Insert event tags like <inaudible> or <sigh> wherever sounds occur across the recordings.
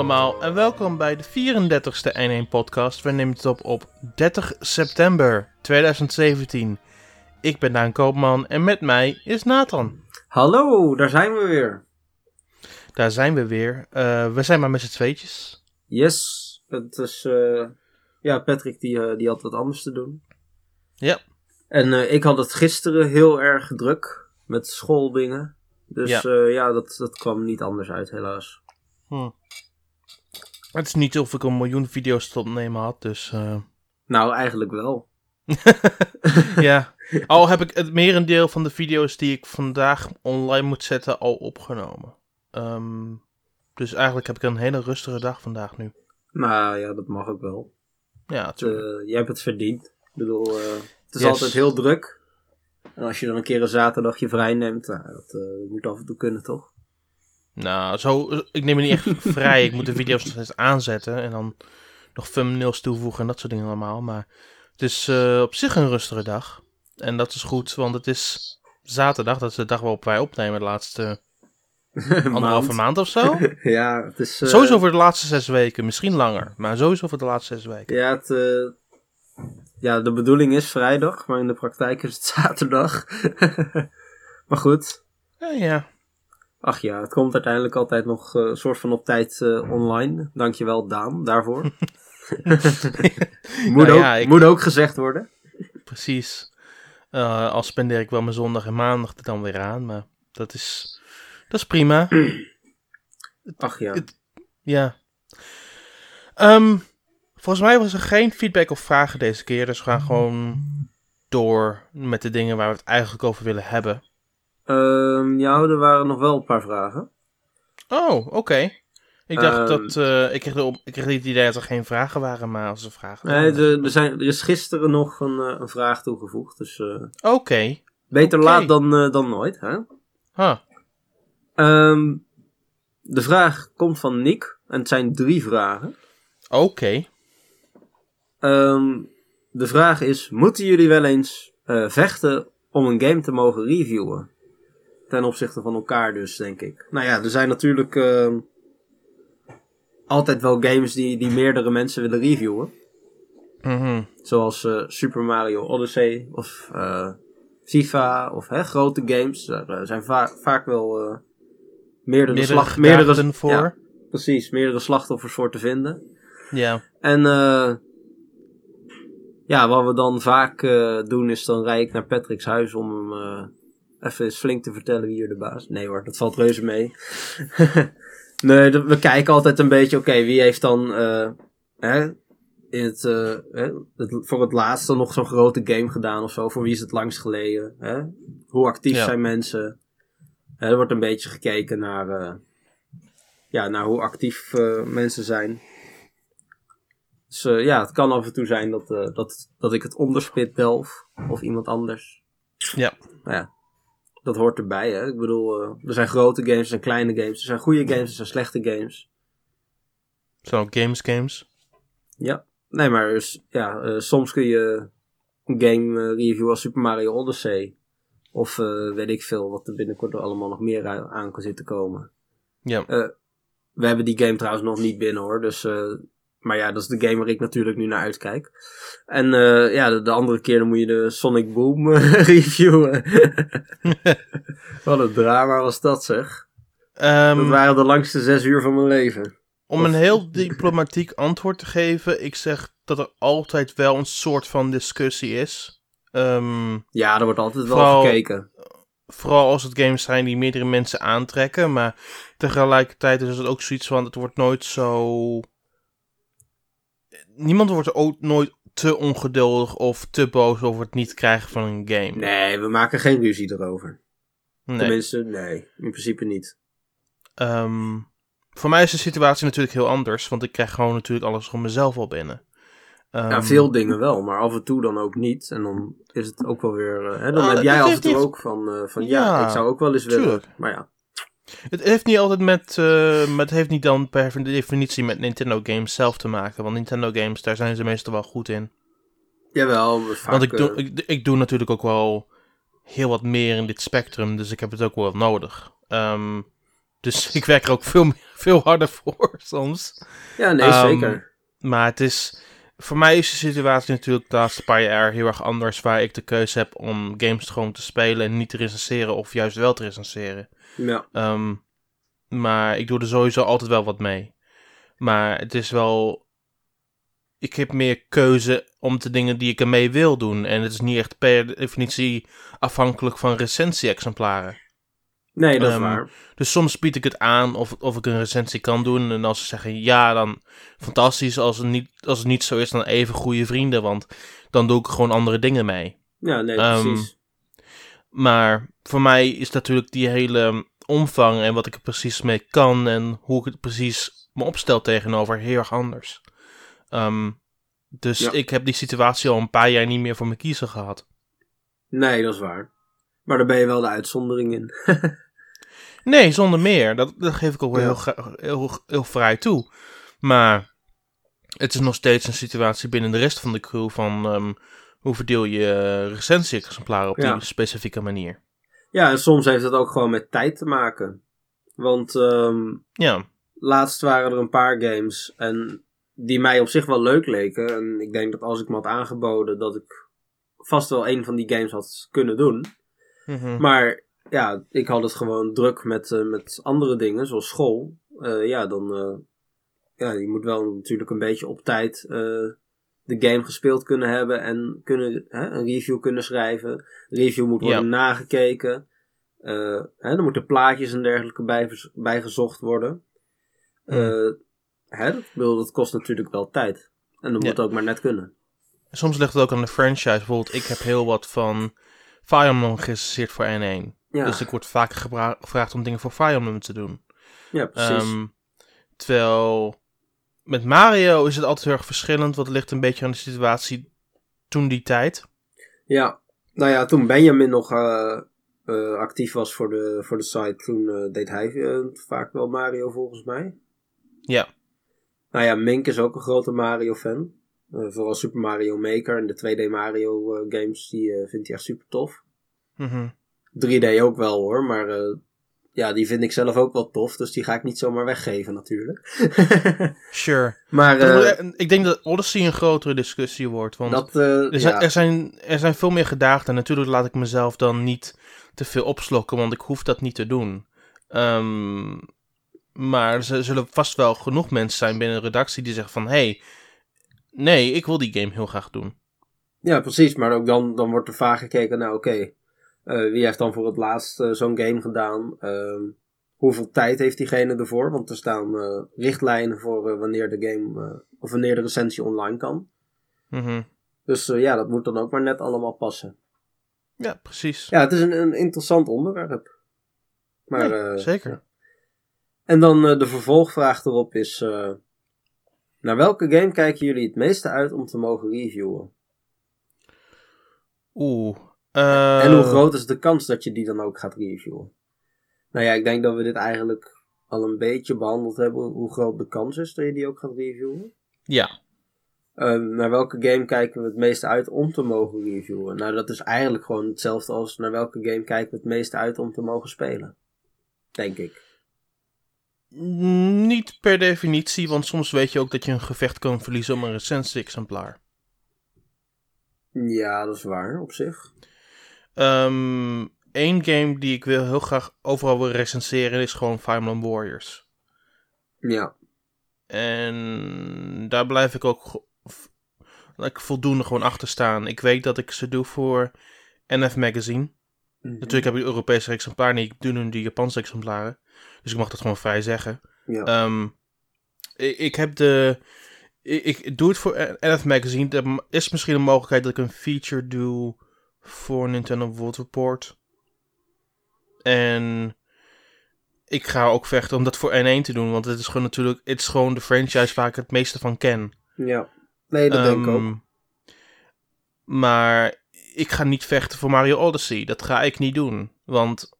Allemaal en welkom bij de 34ste N1 podcast. We nemen het op op 30 september 2017. Ik ben Daan Koopman en met mij is Nathan. Hallo, daar zijn we weer. Daar zijn we weer. Uh, we zijn maar met z'n tweetjes. Yes, het is... Uh, ja, Patrick die, uh, die had wat anders te doen. Ja. En ik had het gisteren heel erg druk met schooldingen. Dus ja, ja dat, dat kwam niet anders uit helaas. Hm. Het is niet of ik een miljoen video's te opnemen had, dus... <laughs> Nou, eigenlijk wel. <laughs> ja, al heb ik het merendeel van de video's die ik vandaag online moet zetten al opgenomen. Um, dus eigenlijk heb ik een hele rustige dag vandaag nu. Nou ja, dat mag ook wel. Ja, natuurlijk. Uh, jij hebt het verdiend. Ik bedoel, uh, het is altijd heel druk. En als je dan een keer een zaterdagje vrij neemt, nou, dat uh, moet af en toe kunnen, toch? Nou, zo, ik neem me niet echt vrij. Ik moet de video's nog eens aanzetten en dan nog thumbnails toevoegen en dat soort dingen allemaal. Maar het is uh, op zich een rustige dag. En dat is goed, want het is zaterdag. Dat is de dag waarop wij opnemen de laatste <laughs> anderhalve maand of zo. <laughs> ja, het is... Uh... Sowieso voor de laatste zes weken. Misschien langer, maar sowieso voor de laatste zes weken. Ja, het, uh... ja, de bedoeling is vrijdag, maar in de praktijk is het <laughs> zaterdag. maar goed. Ja, ja. Ach ja, het komt uiteindelijk altijd nog een soort van op tijd online. Dankjewel Daan daarvoor. <laughs> moet, nou, ook, ja, ik... moet ook gezegd worden. Precies. Uh, al spendeer ik wel mijn zondag en maandag er dan weer aan, maar dat is, dat is prima. <clears throat> Ach ja. Het, ja. Um, volgens mij was er geen feedback of vragen deze keer, dus we gaan gewoon door met de dingen waar we het eigenlijk over willen hebben. Um, ja, er waren nog wel een paar vragen. Oh, oké. Ik dacht dat. Uh, ik, kreeg de, ik kreeg het idee dat er geen vragen waren, maar als er vragen Nee, er, er, zijn, er is gisteren nog een, uh, een vraag toegevoegd. Dus. Uh, Oké. Okay. Beter okay. laat dan, dan nooit, hè? Huh. Um, de vraag komt van Nick. En het zijn drie vragen. Oké. Okay. Um, de vraag is: Moeten jullie wel eens vechten om een game te mogen reviewen? Ten opzichte van elkaar, dus, denk ik. Nou ja, er zijn natuurlijk altijd wel games die, die meerdere mensen willen reviewen. Mm Zoals uh, Super Mario Odyssey of uh, FIFA of hè, grote games. Daar uh, zijn va vaak wel meerdere, meerdere, slag meerdere voor. Ja, precies, meerdere slachtoffers voor te vinden. Ja. En ja, wat we dan vaak doen is dan rijd ik naar Patrick's huis om hem even eens flink te vertellen wie hier de baas Nee hoor, dat valt reuze mee. <laughs> Nee, we kijken altijd een beetje, oké, wie heeft dan uh, hè, in het, uh, het, voor het laatste nog zo'n grote game gedaan of zo? Voor wie is het langst geleden? Hè? Hoe actief ja. zijn mensen? Hè, er wordt een beetje gekeken naar, uh, ja, naar hoe actief mensen zijn. Dus ja, het kan af en toe zijn dat, dat, dat ik het onderspit delf of iemand anders. Ja. Nou ja, dat hoort erbij. Hè? Ik bedoel, uh, er zijn grote games, er zijn kleine games, er zijn goede games, er zijn slechte games. Zo, games, games. Ja, nee, maar dus, ja, uh, soms kun je een game uh, reviewen als Super Mario Odyssey. Of weet ik veel, wat er binnenkort er allemaal nog meer aan kan zitten komen. Ja. we hebben die game trouwens nog niet binnen hoor, dus maar ja, dat is de game waar ik natuurlijk nu naar uitkijk. En uh, ja, de, de, andere keer dan moet je de Sonic Boom uh, <laughs> reviewen. <laughs> Wat een drama was dat zeg. Um, dat waren de langste zes uur van mijn leven. Om een heel diplomatiek antwoord te geven, ik zeg dat er altijd wel een soort van discussie is. Um, ja, er wordt altijd wel gekeken. Vooral als het games zijn die meerdere mensen aantrekken, maar tegelijkertijd is het ook zoiets van, het wordt nooit zo niemand wordt ook nooit te ongeduldig of te boos over het niet krijgen van een game. Nee, we maken geen ruzie erover. Nee. Tenminste, nee, in principe niet. Um, voor mij is de situatie natuurlijk heel anders, want ik krijg gewoon natuurlijk alles van mezelf al binnen. Um, ja, veel dingen wel, maar af en toe dan ook niet. En dan is het ook wel weer. Uh, hè, dan ah, heb jij af en toe ook van, uh, van ja, ja, ik zou ook wel eens willen. Maar ja. Het heeft niet altijd met, uh, met, het heeft niet dan per definitie met Nintendo games zelf te maken. Want Nintendo games, daar zijn ze meestal wel goed in. Jawel, vaak, Want ik doe, ik, ik, doe natuurlijk ook wel heel wat meer in dit spectrum, dus ik heb het ook wel nodig. Um, Dus <laughs> ik werk er ook veel, meer, veel harder voor soms. Ja, nee, Ehm, zeker. Maar het is. Voor mij is de situatie natuurlijk de laatste paar jaar heel erg anders. Waar ik de keuze heb om games gewoon te spelen en niet te recenseren. Of juist wel te recenseren. Ja, Ehm, maar ik doe er sowieso altijd wel wat mee. Maar het is wel. Ik heb meer keuze om de dingen die ik ermee wil doen. En het is niet echt per definitie afhankelijk van recensie-exemplaren. Nee, dat is Ehm, waar. Dus soms bied ik het aan of, of ik een recensie kan doen. En als ze zeggen ja, dan fantastisch. Als het niet, als het niet zo is, dan even goede vrienden. Want dan doe ik gewoon andere dingen mee. Ja, nee, ehm, precies. Maar voor mij is natuurlijk die hele omvang en wat ik er precies mee kan en hoe ik het precies me opstel tegenover heel erg anders. Ehm, dus Ja. ik heb die situatie al een paar jaar niet meer voor me kiezen gehad. Nee, dat is waar. Maar daar ben je wel de uitzondering in. <laughs> Nee, zonder meer. Dat, dat geef ik ook wel heel, heel, heel vrij toe. Maar het is nog steeds een situatie binnen de rest van de crew van ehm, hoe verdeel je eh, recensie-exemplaren op Ja. die specifieke manier. Ja, en soms heeft het ook gewoon met tijd te maken. Want ehm, Ja, laatst waren er een paar games en die mij op zich wel leuk leken. En ik denk dat als ik me had aangeboden, dat ik vast wel een van die games had kunnen doen. Mhm. Maar ja, ik had het gewoon druk met, eh, met andere dingen, zoals school. Eh, ja, dan. eh, ja, je moet wel natuurlijk een beetje op tijd de game gespeeld kunnen hebben en kunnen, hè, een review kunnen schrijven. De review moet worden Ja. nagekeken. Hè, er moeten plaatjes en dergelijke bij, bijgezocht worden. Hè, dat, ik bedoel, dat kost natuurlijk wel tijd. En dat Ja. moet ook maar net kunnen. Soms ligt het ook aan de franchise. Bijvoorbeeld, ik heb heel wat van Fire Emblem gerecenseerd voor N1. Ja, Dus ik word vaker gebra- gevraagd om dingen voor Fire Emblem te doen. ja precies. Ehm, terwijl met Mario is het altijd heel erg verschillend. Want het ligt een beetje aan de situatie toen die tijd. Ja, nou ja, toen Benjamin nog eh, eh, actief was voor de, voor de site, toen eh, deed hij vaak wel Mario volgens mij. Ja, Nou ja, Mink is ook een grote Mario-fan. Vooral Super Mario Maker en de 2D Mario games, die vindt hij echt super tof. mhm. 3D ook wel hoor, maar eh, ja, die vind ik zelf ook wel tof, dus die ga ik niet zomaar weggeven natuurlijk. <laughs> sure. maar eh, En ik denk dat Odyssey een grotere discussie wordt. Want dat, eh, er, zijn, ja, er, zijn, er zijn veel meer gedaagden. En natuurlijk laat ik mezelf dan niet te veel opslokken. Want ik hoef dat niet te doen. Ehm, maar er zullen vast wel genoeg mensen zijn binnen de redactie die zeggen van... Hey, nee, ik wil die game heel graag doen. Ja, precies. Maar ook dan, dan wordt er vaak gekeken naar, oké, eh, wie heeft dan voor het laatst eh, zo'n game gedaan? Ehm, hoeveel tijd heeft diegene ervoor? Want er staan eh, richtlijnen voor eh, wanneer de game, eh, of wanneer de recensie online kan. Mhm. Dus eh, ja, dat moet dan ook maar net allemaal passen. Ja, precies. Ja, het is een, een interessant onderwerp. Maar, Nee, eh, zeker. ja. En dan eh, de vervolgvraag erop is, eh, naar welke game kijken jullie het meeste uit om te mogen reviewen? Oeh. En hoe eh, groot is de kans dat je die dan ook gaat reviewen? Nou ja, ik denk dat we dit eigenlijk al een beetje behandeld hebben. Hoe groot de kans is dat je die ook gaat reviewen. Ja. Ehm, naar welke game kijken we het meeste uit om te mogen reviewen? Nou, dat is eigenlijk gewoon hetzelfde als naar welke game kijken we het meeste uit om te mogen spelen. Denk ik. Mm, Niet per definitie, want soms weet je ook dat je een gevecht kan verliezen om een recensie-exemplaar. Ja, dat is waar op zich. Eén Ehm, game die ik wil, heel graag overal wil recenseren is gewoon Fire Emblem Warriors. Ja, En daar blijf ik ook like, voldoende gewoon achter staan. Ik weet dat ik ze doe voor NF Magazine. Natuurlijk heb ik de Europese exemplaar niet, ik doe nu de Japanse exemplaren. Dus ik mag dat gewoon vrij zeggen. Ja. Ehm, ik, ik heb de. Ik, ik doe het voor NF Magazine. Er is misschien een mogelijkheid dat ik een feature doe voor Nintendo World Report. En ik ga ook vechten om dat voor N1 te doen. Want het is gewoon natuurlijk. Het is gewoon de franchise waar ik het meeste van ken. ja. Nee, dat denk ik ook. Ehm, Maar ik ga niet vechten voor Mario Odyssey. Dat ga ik niet doen. Want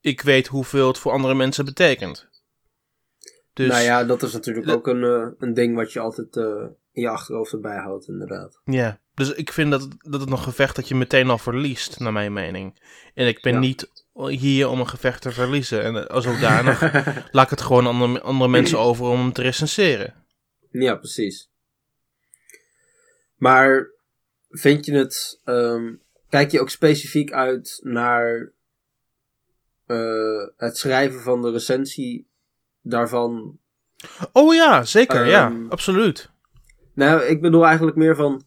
ik weet hoeveel het voor andere mensen betekent. Dus Nou ja, dat is natuurlijk ook een, eh, een ding wat je altijd eh, in je achterhoofd erbij houdt, inderdaad. Ja, dus ik vind dat, dat het nog gevecht dat je meteen al verliest, naar mijn mening. En ik ben Ja. niet hier om een gevecht te verliezen. En als zodanig <laughs> laat ik het gewoon andere, andere mensen over om hem te recenseren. Ja, precies. Maar vind je het. ehm, kijk je ook specifiek uit naar eh, het schrijven van de recensie daarvan? Oh ja, zeker. ja, Ehm, absoluut. Nou, ik bedoel eigenlijk meer van.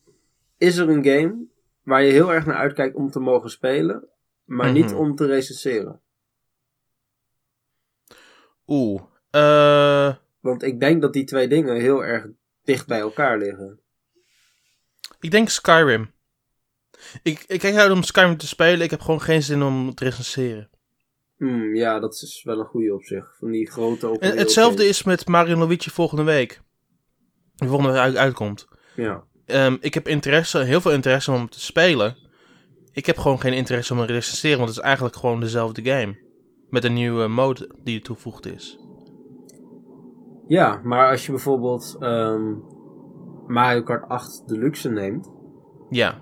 Is er een game waar je heel erg naar uitkijkt om te mogen spelen, maar niet Mhm. om te recenseren? Oeh. eh Want ik denk dat die twee dingen heel erg dicht bij elkaar liggen. ik denk Skyrim. Ik, ik kijk uit om Skyrim te spelen. Ik heb gewoon geen zin om te recenseren. Hmm, ja, dat is wel een goede op zich. Van die grote open En hetzelfde is met Mario Luigi volgende week. Die volgende uit- uitkomt. Ja. Ehm, ik heb interesse, heel veel interesse om te spelen. Ik heb gewoon geen interesse om te recenseren, want het is eigenlijk gewoon dezelfde game. Met een nieuwe mode die toegevoegd is. ja, maar als je bijvoorbeeld ehm, Mario Kart 8 Deluxe neemt, Ja,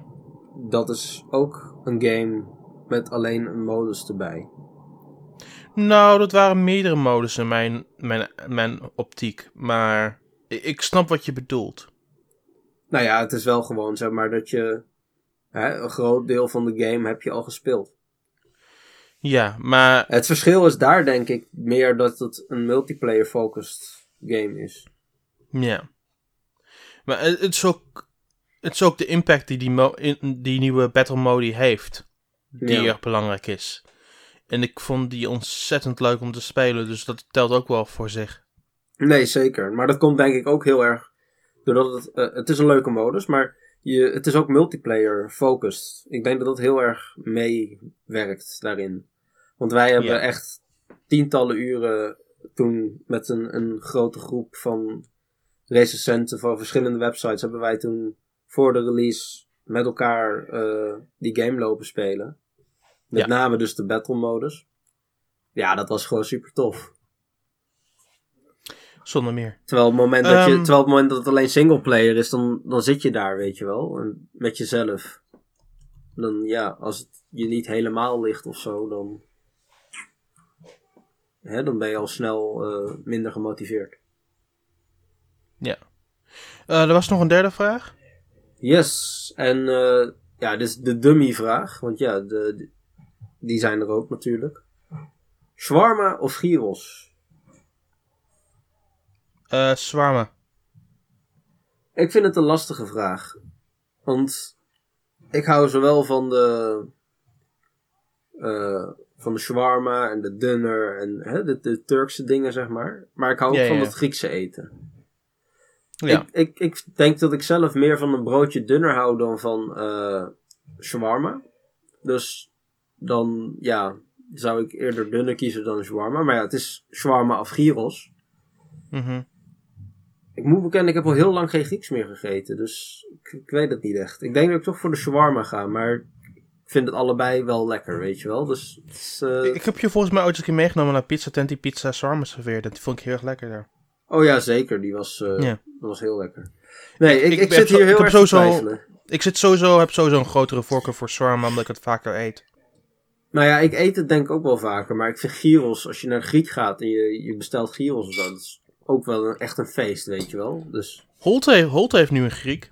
dat is ook een game met alleen een modus erbij. nou, dat waren meerdere modes in mijn, mijn, mijn optiek. Maar ik snap wat je bedoelt. Nou ja, het is wel gewoon zeg maar dat je hè, een groot deel van de game heb je al gespeeld. Ja, maar Het verschil is daar denk ik meer dat het een multiplayer focused game is. Ja. Maar het is ook, het is ook de impact die die, mo- die nieuwe Battle Mode heeft. Die Ja. erg belangrijk is. En ik vond die ontzettend leuk om te spelen, dus dat telt ook wel voor zich. Nee, zeker. Maar dat komt denk ik ook heel erg doordat het, eh, het is een leuke modus, maar je, het is ook multiplayer focused. Ik denk dat dat heel erg meewerkt daarin. Want wij hebben Ja. echt tientallen uren toen met een, een grote groep van recensenten van verschillende websites hebben wij toen voor de release met elkaar eh, die game lopen spelen. Met Ja. name dus de battle modus. Ja, dat was gewoon super tof. Zonder meer. Terwijl het moment dat, je, Ehm. terwijl het moment dat het alleen singleplayer is, dan, dan zit je daar, weet je wel. En met jezelf. Dan ja, als het je niet helemaal ligt of zo, dan. Hè, dan ben je al snel eh, minder gemotiveerd. Eh, er was nog een derde vraag. Yes, en eh, ja, dit is de dummy-vraag. Want ja, de, de- die zijn er ook natuurlijk. Shawarma of gyros? Eh Swarma. Ik vind het een lastige vraag. Want ik hou zowel van de, eh, van de shawarma en de dunner en hè, de, de Turkse dingen, zeg maar. Maar ik hou ook Ja, van ja. het Griekse eten. Ja. Ik, ik, ik denk dat ik zelf meer van een broodje dunner hou dan van eh shawarma. Dus dan, ja, zou ik eerder dunner kiezen dan shawarma. Maar ja, het is shawarma of gyros. Mhm. Ik moet bekennen, ik heb al heel lang geen Grieks meer gegeten. Dus ik, ik weet het niet echt. Ik denk dat ik toch voor de shawarma ga. Maar ik vind het allebei wel lekker, weet je wel. Dus het is, eh, Ik heb je volgens mij ooit eens een keer meegenomen naar Pizza Tent die pizza Swarma serveerde. Die vond ik heel erg lekker daar. Oh ja, zeker. Die was, eh, Ja. dat was heel lekker. Nee, ik, Ik zit zo- hier heel erg te sowieso-. Ik zit sowieso, heb sowieso een grotere voorkeur voor Swarma, omdat ik het vaker eet. Nou ja, ik eet het denk ik ook wel vaker. Maar ik vind gyros, als je naar Griek gaat en je, je bestelt gyros of zo. Dat is ook wel een, echt een feest, weet je wel. Dus Holt heeft, Holt heeft nu een Griek.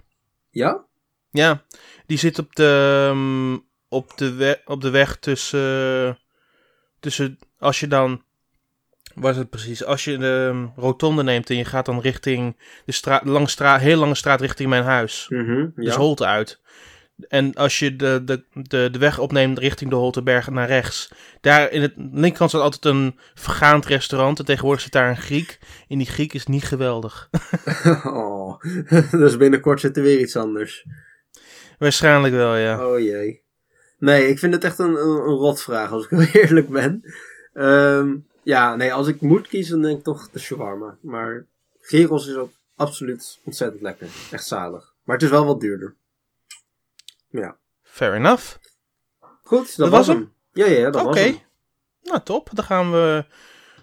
ja? Ja, die zit op de, ehm, op de, we- op de weg tussen, tussen, als je dan, wat is het precies, als je de ehm, rotonde neemt en je gaat dan richting de straat, lange straat, heel lange straat richting mijn huis. Mhm, Dus ja. Holte uit. En als je de, de, de, de weg opneemt richting de Holteberg naar rechts. Daar in het linkerkant staat altijd een vergaand restaurant. En tegenwoordig zit daar een Griek. En die Griek is niet geweldig. <laughs> oh, <laughs> dus binnenkort zit er weer iets anders. Waarschijnlijk wel, ja. Oh jee. Nee, ik vind het echt een, een, een rotvraag, als ik heel <laughs> eerlijk ben. Ehm, ja, nee, als ik moet kiezen, dan denk ik toch de shawarma. Maar gyros is ook absoluut ontzettend lekker. Echt zalig. Maar het is wel wat duurder. Ja. Fair enough. Goed, dat, Dat was was hem. Ja, ja, dat Oké. was hem. Nou, top. Dan gaan we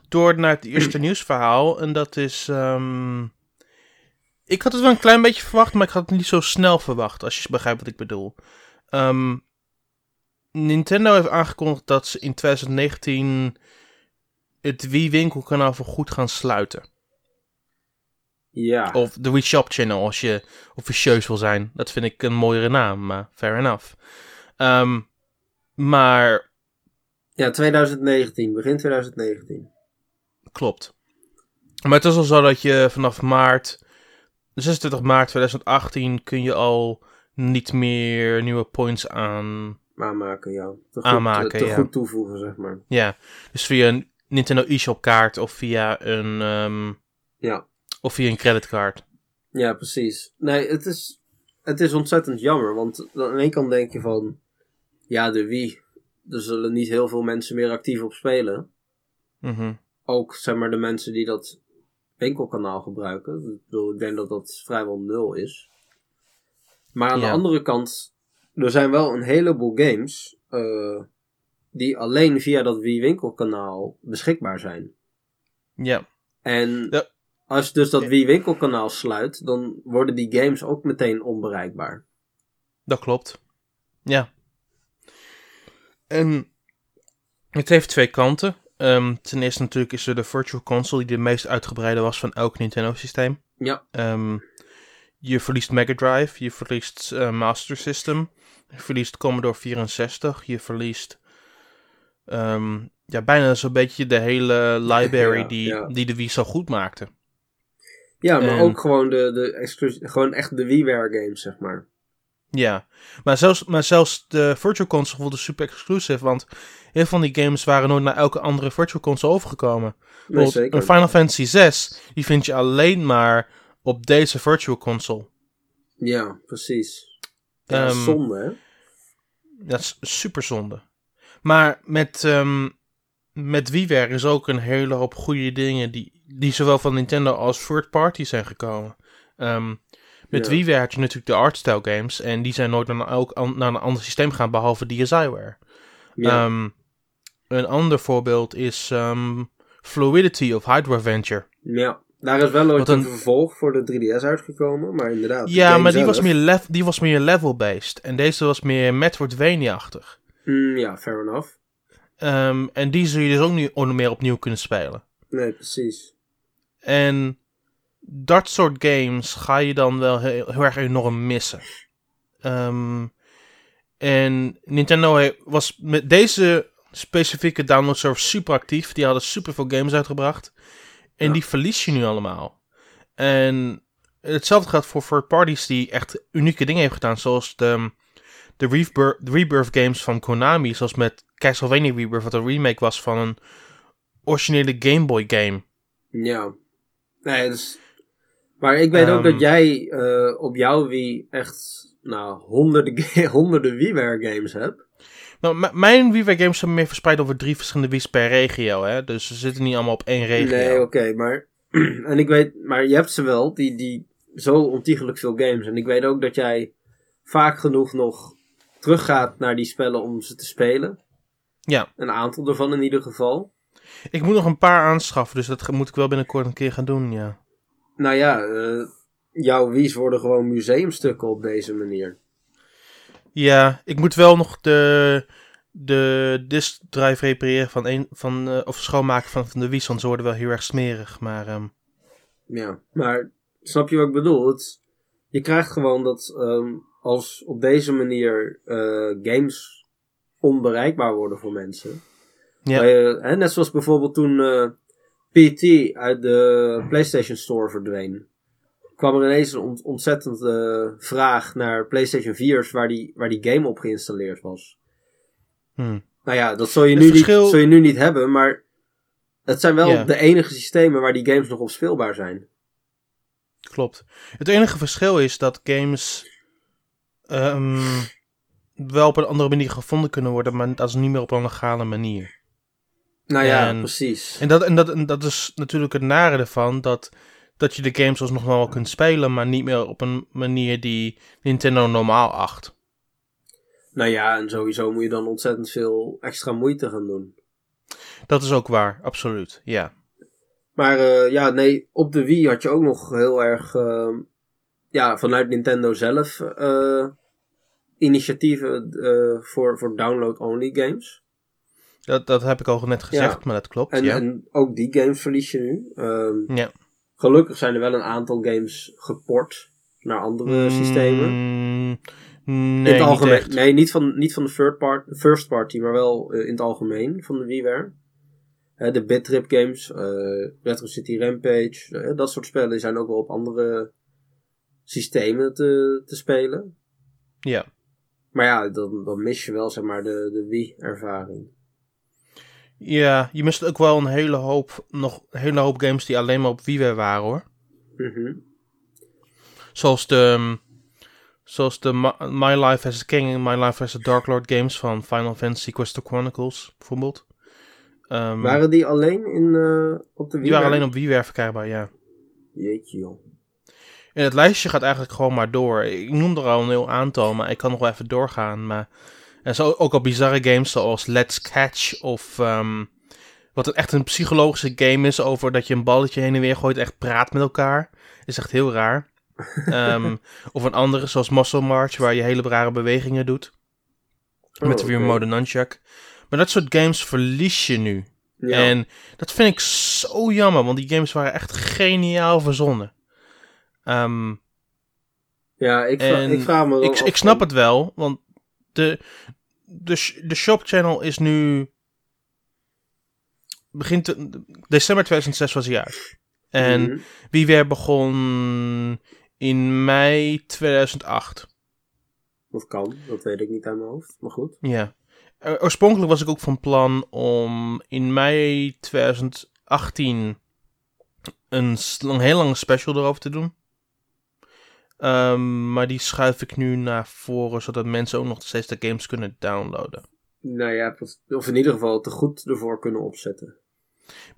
door naar het eerste <clears throat> nieuwsverhaal. En dat is... ehm, Ik had het wel een klein beetje verwacht, maar ik had het niet zo snel verwacht. Als je begrijpt wat ik bedoel. Ehm, Nintendo heeft aangekondigd dat ze in 2019 het Wii winkelkanaal voor goed gaan sluiten. Ja. Of de Shop Channel, als je officieus wil zijn. Dat vind ik een mooiere naam, maar fair enough. Ehm, maar Ja, 2019, begin 2019. klopt. Maar het is al zo dat je vanaf maart, 26 maart 2018, kun je al niet meer nieuwe points aan. Aanmaken, ja. Te goed, Aanmaken, te, te ja. goed toevoegen, zeg maar. Ja, dus via een Nintendo eShop kaart of via een, ehm, Ja. Of via een creditcard. Ja, precies. Nee, het is, het is ontzettend jammer. Want aan de ene kant denk je van... Ja, de Wii. Er zullen niet heel veel mensen meer actief op spelen. Mhm. Ook, zeg maar, de mensen die dat winkelkanaal gebruiken. Ik bedoel, ik denk dat dat vrijwel nul is. Maar aan Ja. de andere kant... Er zijn wel een heleboel games... eh, die alleen via dat Wii winkelkanaal beschikbaar zijn. Ja, En Ja. Als je dus dat. Wii winkelkanaal sluit, dan worden die games ook meteen onbereikbaar. dat klopt. Ja. En het heeft twee kanten. Ehm, ten eerste natuurlijk is er de Virtual Console die de meest uitgebreide was van elk Nintendo-systeem. Ja, Ehm, je verliest Mega Drive, je verliest eh, Master System, je verliest Commodore 64, je verliest ehm, ja, bijna zo'n beetje de hele <laughs> library Ja, die, ja. die de Wii zo goed maakte. Ja maar En- ook gewoon, de, de gewoon echt de WiiWare games, zeg maar. Ja, maar zelfs, maar zelfs de Virtual Console voelde super exclusive, want heel van die games waren nooit naar elke andere Virtual Console overgekomen. Nee, zeker. Een Final Fantasy 6, die vind je alleen maar op deze Virtual Console. Ja, precies. Ja, Ehm, zonde, hè? Dat is super zonde. Maar met, ehm met WiiWare is ook een hele hoop goede dingen die, die zowel van Nintendo als third party zijn gekomen. Ehm, met. WiiWare had je natuurlijk de artstyle games en die zijn nooit naar, elk, an- naar een ander systeem gegaan behalve DSiWare. Ehm, een ander voorbeeld is ehm, Fluidity of Hydro Venture. ja. Daar is wel ooit een een- vervolg voor de 3DS uitgekomen, maar inderdaad. de Ja, maar die was, meer die was meer level-based. En deze was meer Metroidvania-achtig. Mm, ja, fair enough. Ehm, en die zul je dus ook niet meer opnieuw kunnen spelen. Nee, precies. En dat soort games ga je dan wel heel, heel erg enorm missen. Ehm, en Nintendo was met deze specifieke download server super actief. Die hadden super veel games uitgebracht. En Ja. die verlies je nu allemaal. En hetzelfde geldt voor third parties die echt unieke dingen hebben gedaan. Zoals de, de, Rebirth, de Rebirth games van Konami. Zoals met Castlevania Rebirth, wat een remake was van een originele Game Boy game. Ja. Nee, dus... Maar ik weet ook Ehm. dat jij eh, op jouw Wii echt, nou, honderden, <laughs> honderden WiiWare games hebt. Nou, mijn WiiWare games zijn meer verspreid over drie verschillende Wii's per regio, hè. Dus ze zitten niet allemaal op één regio. Nee, oké, maar... <clears throat> en ik weet, maar je hebt ze wel, die, die zo ontiegelijk veel games. En ik weet ook dat jij vaak genoeg nog teruggaat naar die spellen om ze te spelen. Ja. Een aantal ervan in ieder geval. Ik moet nog een paar aanschaffen, dus dat moet ik wel binnenkort een keer gaan doen, ja. Nou ja, eh, jouw Wii's worden gewoon museumstukken op deze manier. Ja, ik moet wel nog de, de disk drive repareren van een, van, eh, of schoonmaken van, van de Wii's, want ze worden wel heel erg smerig, maar... ehm, Ja, maar snap je wat ik bedoel? Het, je krijgt gewoon dat ehm, als op deze manier eh, games onbereikbaar worden voor mensen. Ja. Hè, net zoals bijvoorbeeld toen eh, PT uit de PlayStation Store verdween. kwam er ineens een ont- ontzettende vraag naar PlayStation 4's waar die, waar die game op geïnstalleerd was. hm. Nou ja, dat zul je, Het nu verschil- niet, zul je nu niet hebben, maar het zijn wel de enige systemen waar die games nog op speelbaar zijn. Klopt. Het enige verschil is dat games ehm, wel op een andere manier gevonden kunnen worden, maar dat is niet meer op een legale manier. Nou ja, En- precies. En dat, en, dat, en dat is natuurlijk het nare ervan, dat, dat je de games alsnog wel kunt spelen, maar niet meer op een manier die Nintendo normaal acht. Nou ja, en sowieso moet je dan ontzettend veel extra moeite gaan doen. Dat is ook waar, absoluut, ja. Maar eh, ja, nee, op de Wii had je ook nog heel erg, eh, ja, vanuit Nintendo zelf, eh, initiatieven eh, voor, voor download-only games. Dat, dat heb ik al net gezegd, maar dat klopt. En, ja. en ook die games verlies je nu. Ehm, ja. Gelukkig zijn er wel een aantal games geport naar andere systemen. Mm, in nee, het niet algemeen. echt. nee, niet van, niet van de third part, first party, maar wel eh, in het algemeen van de WiiWare. Hè, de Bitrip games, eh, Retro City Rampage, eh, dat soort spellen zijn ook wel op andere systemen te, te spelen. Ja. Maar ja, dan, dan mis je wel zeg maar de, de Wii-ervaring. Ja, je mist ook wel een hele hoop, nog een hele hoop games die alleen maar op WiiWare waren hoor. Mhm. Zoals de, um, zoals de My, Life as a King en My Life as a Dark Lord games van Final Fantasy Crystal Chronicles bijvoorbeeld. Ehm, Waren die alleen in, eh, op de Wii? die waren alleen op WiiWare verkrijgbaar, ja. Jeetje joh. En het lijstje gaat eigenlijk gewoon maar door. Ik noem er al een heel aantal, maar ik kan nog wel even doorgaan. Maar er zijn ook al bizarre games zoals Let's Catch of... ehm, wat echt een psychologische game is over dat je een balletje heen en weer gooit en echt praat met elkaar. Is echt heel raar. Ehm, <laughs> of een andere zoals Muscle March waar je hele rare bewegingen doet. met Oh, weer oké. mode nunchuck. Maar dat soort games verlies je nu. Ja. En dat vind ik zo jammer, want die games waren echt geniaal verzonnen. Ehm, ja, ik, vra- en ik vraag me ik, ik snap het wel, want de, de, de shop channel is nu. Begint te- december 2006 was hij uit. En Mhm. wie weer begon in mei 2008. Dat kan, dat weet ik niet uit mijn hoofd. Maar goed. Ja. Oorspronkelijk was ik ook van plan om in mei 2018 een, een heel lange special erover te doen. Ehm, maar die schuif ik nu naar voren, zodat mensen ook nog steeds de games kunnen downloaden. Nou ja, of in ieder geval te goed ervoor kunnen opzetten.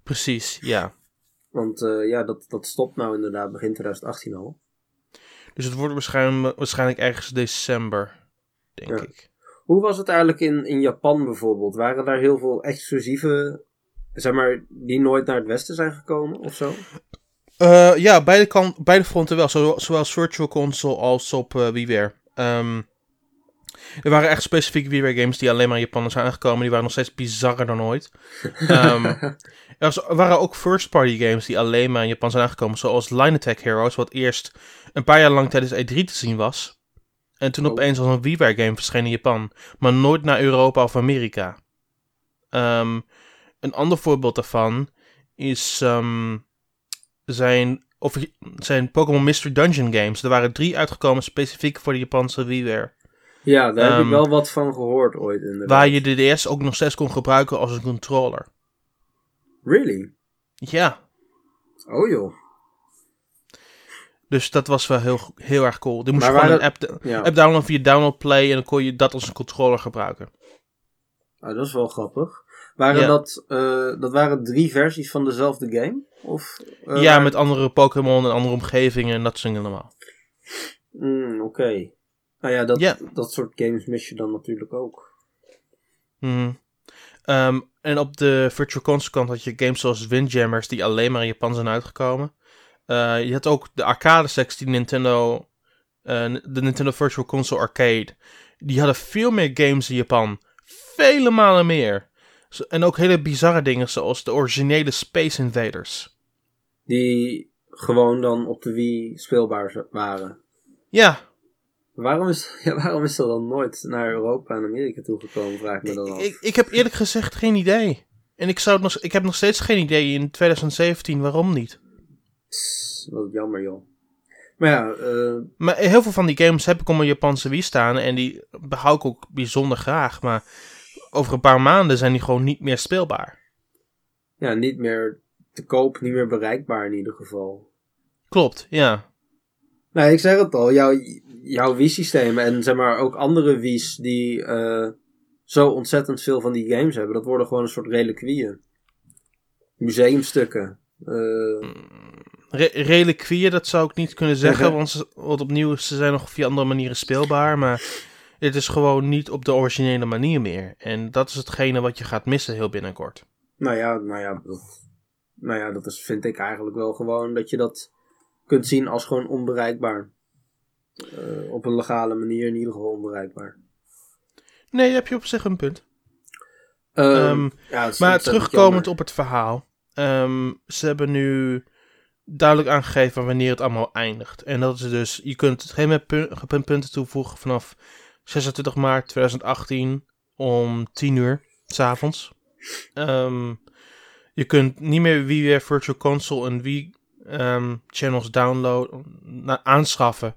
Precies, ja. Want eh, ja, dat, dat stopt nou inderdaad begin 2018 al. Dus het wordt waarschijnlijk, waarschijnlijk ergens december, denk Ja. ik. Hoe was het eigenlijk in, in Japan bijvoorbeeld? Waren daar heel veel exclusieve, zeg maar, die nooit naar het westen zijn gekomen of zo? Eh, ja, beide, kan, beide fronten wel. Zo, zowel Virtual Console als op eh WiiWare. Ehm, er waren echt specifieke WiiWare games die alleen maar in Japan zijn aangekomen. Die waren nog steeds bizarrer dan ooit. Ehm, <laughs> er, was- er waren ook first-party games die alleen maar in Japan zijn aangekomen. Zoals Line Attack Heroes, wat eerst een paar jaar lang tijdens E3 te zien was. En toen Oh. opeens als een WiiWare game verscheen in Japan. Maar nooit naar Europa of Amerika. Ehm, een ander voorbeeld daarvan is... zijn, of, zijn Pokémon Mystery Dungeon games. Er waren drie uitgekomen specifiek voor de Japanse WiiWare. ja, daar heb Ehm, ik wel wat van gehoord ooit inderdaad. Waar je de DS ook nog steeds kon gebruiken als een controller. Really? Ja, Oh joh. dus dat was wel heel, heel erg cool. Die moest Maar je gewoon een app, Ja, app downloaden via Download Play en dan kon je dat als een controller gebruiken. Ah, dat is wel grappig. Waren Ja. dat, eh, dat waren drie versies van dezelfde game? Of, eh, ja, met andere Pokémon en andere omgevingen en dat soort dingen allemaal. Mm, Oké. Nou ja dat, Ja. dat soort games mis je dan natuurlijk ook. Mhm. Ehm, en op de Virtual Console kant had je games zoals Windjammers die alleen maar in Japan zijn uitgekomen. Eh, je had ook de arcade sectie, Nintendo, eh, de Nintendo Virtual Console Arcade. Die hadden veel meer games in Japan. Vele malen meer. En ook hele bizarre dingen zoals de originele Space Invaders. Die gewoon dan op de Wii speelbaar waren. Ja, Waarom is, <laughs> ja, waarom is dat dan nooit naar Europa en Amerika toegekomen, vraag ik me dan af. ik, ik heb eerlijk gezegd geen idee. En ik, zou het nog, ik heb nog steeds geen idee in 2017 waarom niet. Wat jammer joh. Maar ja, eh, Maar heel veel van die games heb ik op mijn Japanse Wii staan en die behoud ik ook bijzonder graag. Maar over een paar maanden zijn die gewoon niet meer speelbaar. ja, niet meer te koop, niet meer bereikbaar in ieder geval. Klopt, ja. Nou, ik zeg het al, jouw, jouw Wii-systemen en zeg maar ook andere Wii's die eh, zo ontzettend veel van die games hebben, dat worden gewoon een soort reliquieën. Museumstukken. Re reliquieën, dat zou ik niet kunnen zeggen, <laughs> want, ze, want opnieuw, ze zijn nog via andere manieren speelbaar. Maar het is gewoon niet op de originele manier meer. En dat is hetgene wat je gaat missen heel binnenkort. nou ja, nou ja, dat, nou ja, dat is, vind ik eigenlijk wel gewoon dat je dat kunt zien als gewoon onbereikbaar. eh, op een legale manier in ieder geval onbereikbaar. Nee, heb je op zich een punt. Ehm, Ehm, ja, maar terugkomend jammer. op het verhaal. ehm, ze hebben nu duidelijk aangegeven wanneer het allemaal eindigt. En dat is dus, je kunt geen meer pu- punten toevoegen vanaf 26 maart 2018 om 10 uur s'avonds. Ehm je kunt niet meer WiiWare Virtual Console en Wii ehm, channels downloaden, aanschaffen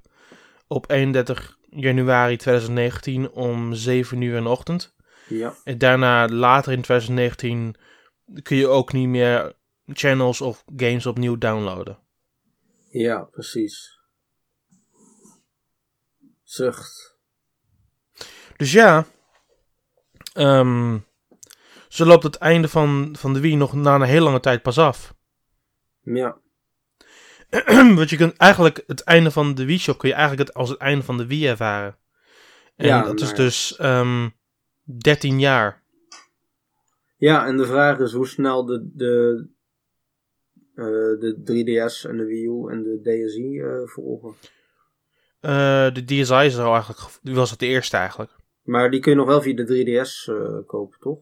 op 31 januari 2019 om 7 uur in de ochtend. Ja, En daarna, later in 2019, kun je ook niet meer channels of games opnieuw downloaden. ja, precies. Zucht. Dus ja, ehm, zo loopt het einde van, van de Wii nog na een hele lange tijd pas af. Ja, <clears throat> Want je kunt eigenlijk het einde van de Wii Shop kun je eigenlijk het, als het einde van de Wii ervaren. En Ja, dat is nou dus ehm 13 jaar. ja, en de vraag is hoe snel de, de, eh, de 3DS en de Wii U en de DSi eh, volgen. Eh, de DSi is er al eigenlijk, was het de eerste eigenlijk. Maar die kun je nog wel via de 3DS eh, kopen, toch?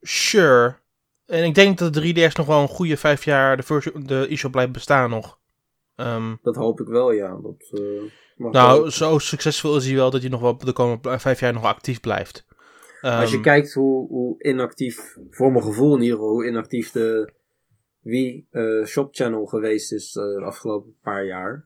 Sure. En ik denk dat de 3DS nog wel een goede vijf jaar de, virtu- de eShop blijft bestaan nog. Ehm, Dat hoop ik wel, ja. Dat, eh, nou, wel. zo succesvol is hij wel dat hij nog wel de komende vijf jaar nog actief blijft. Als je Ehm, kijkt hoe, hoe inactief, voor mijn gevoel in ieder geval, hoe inactief de Wii eh, Shop Channel geweest is de afgelopen paar jaar.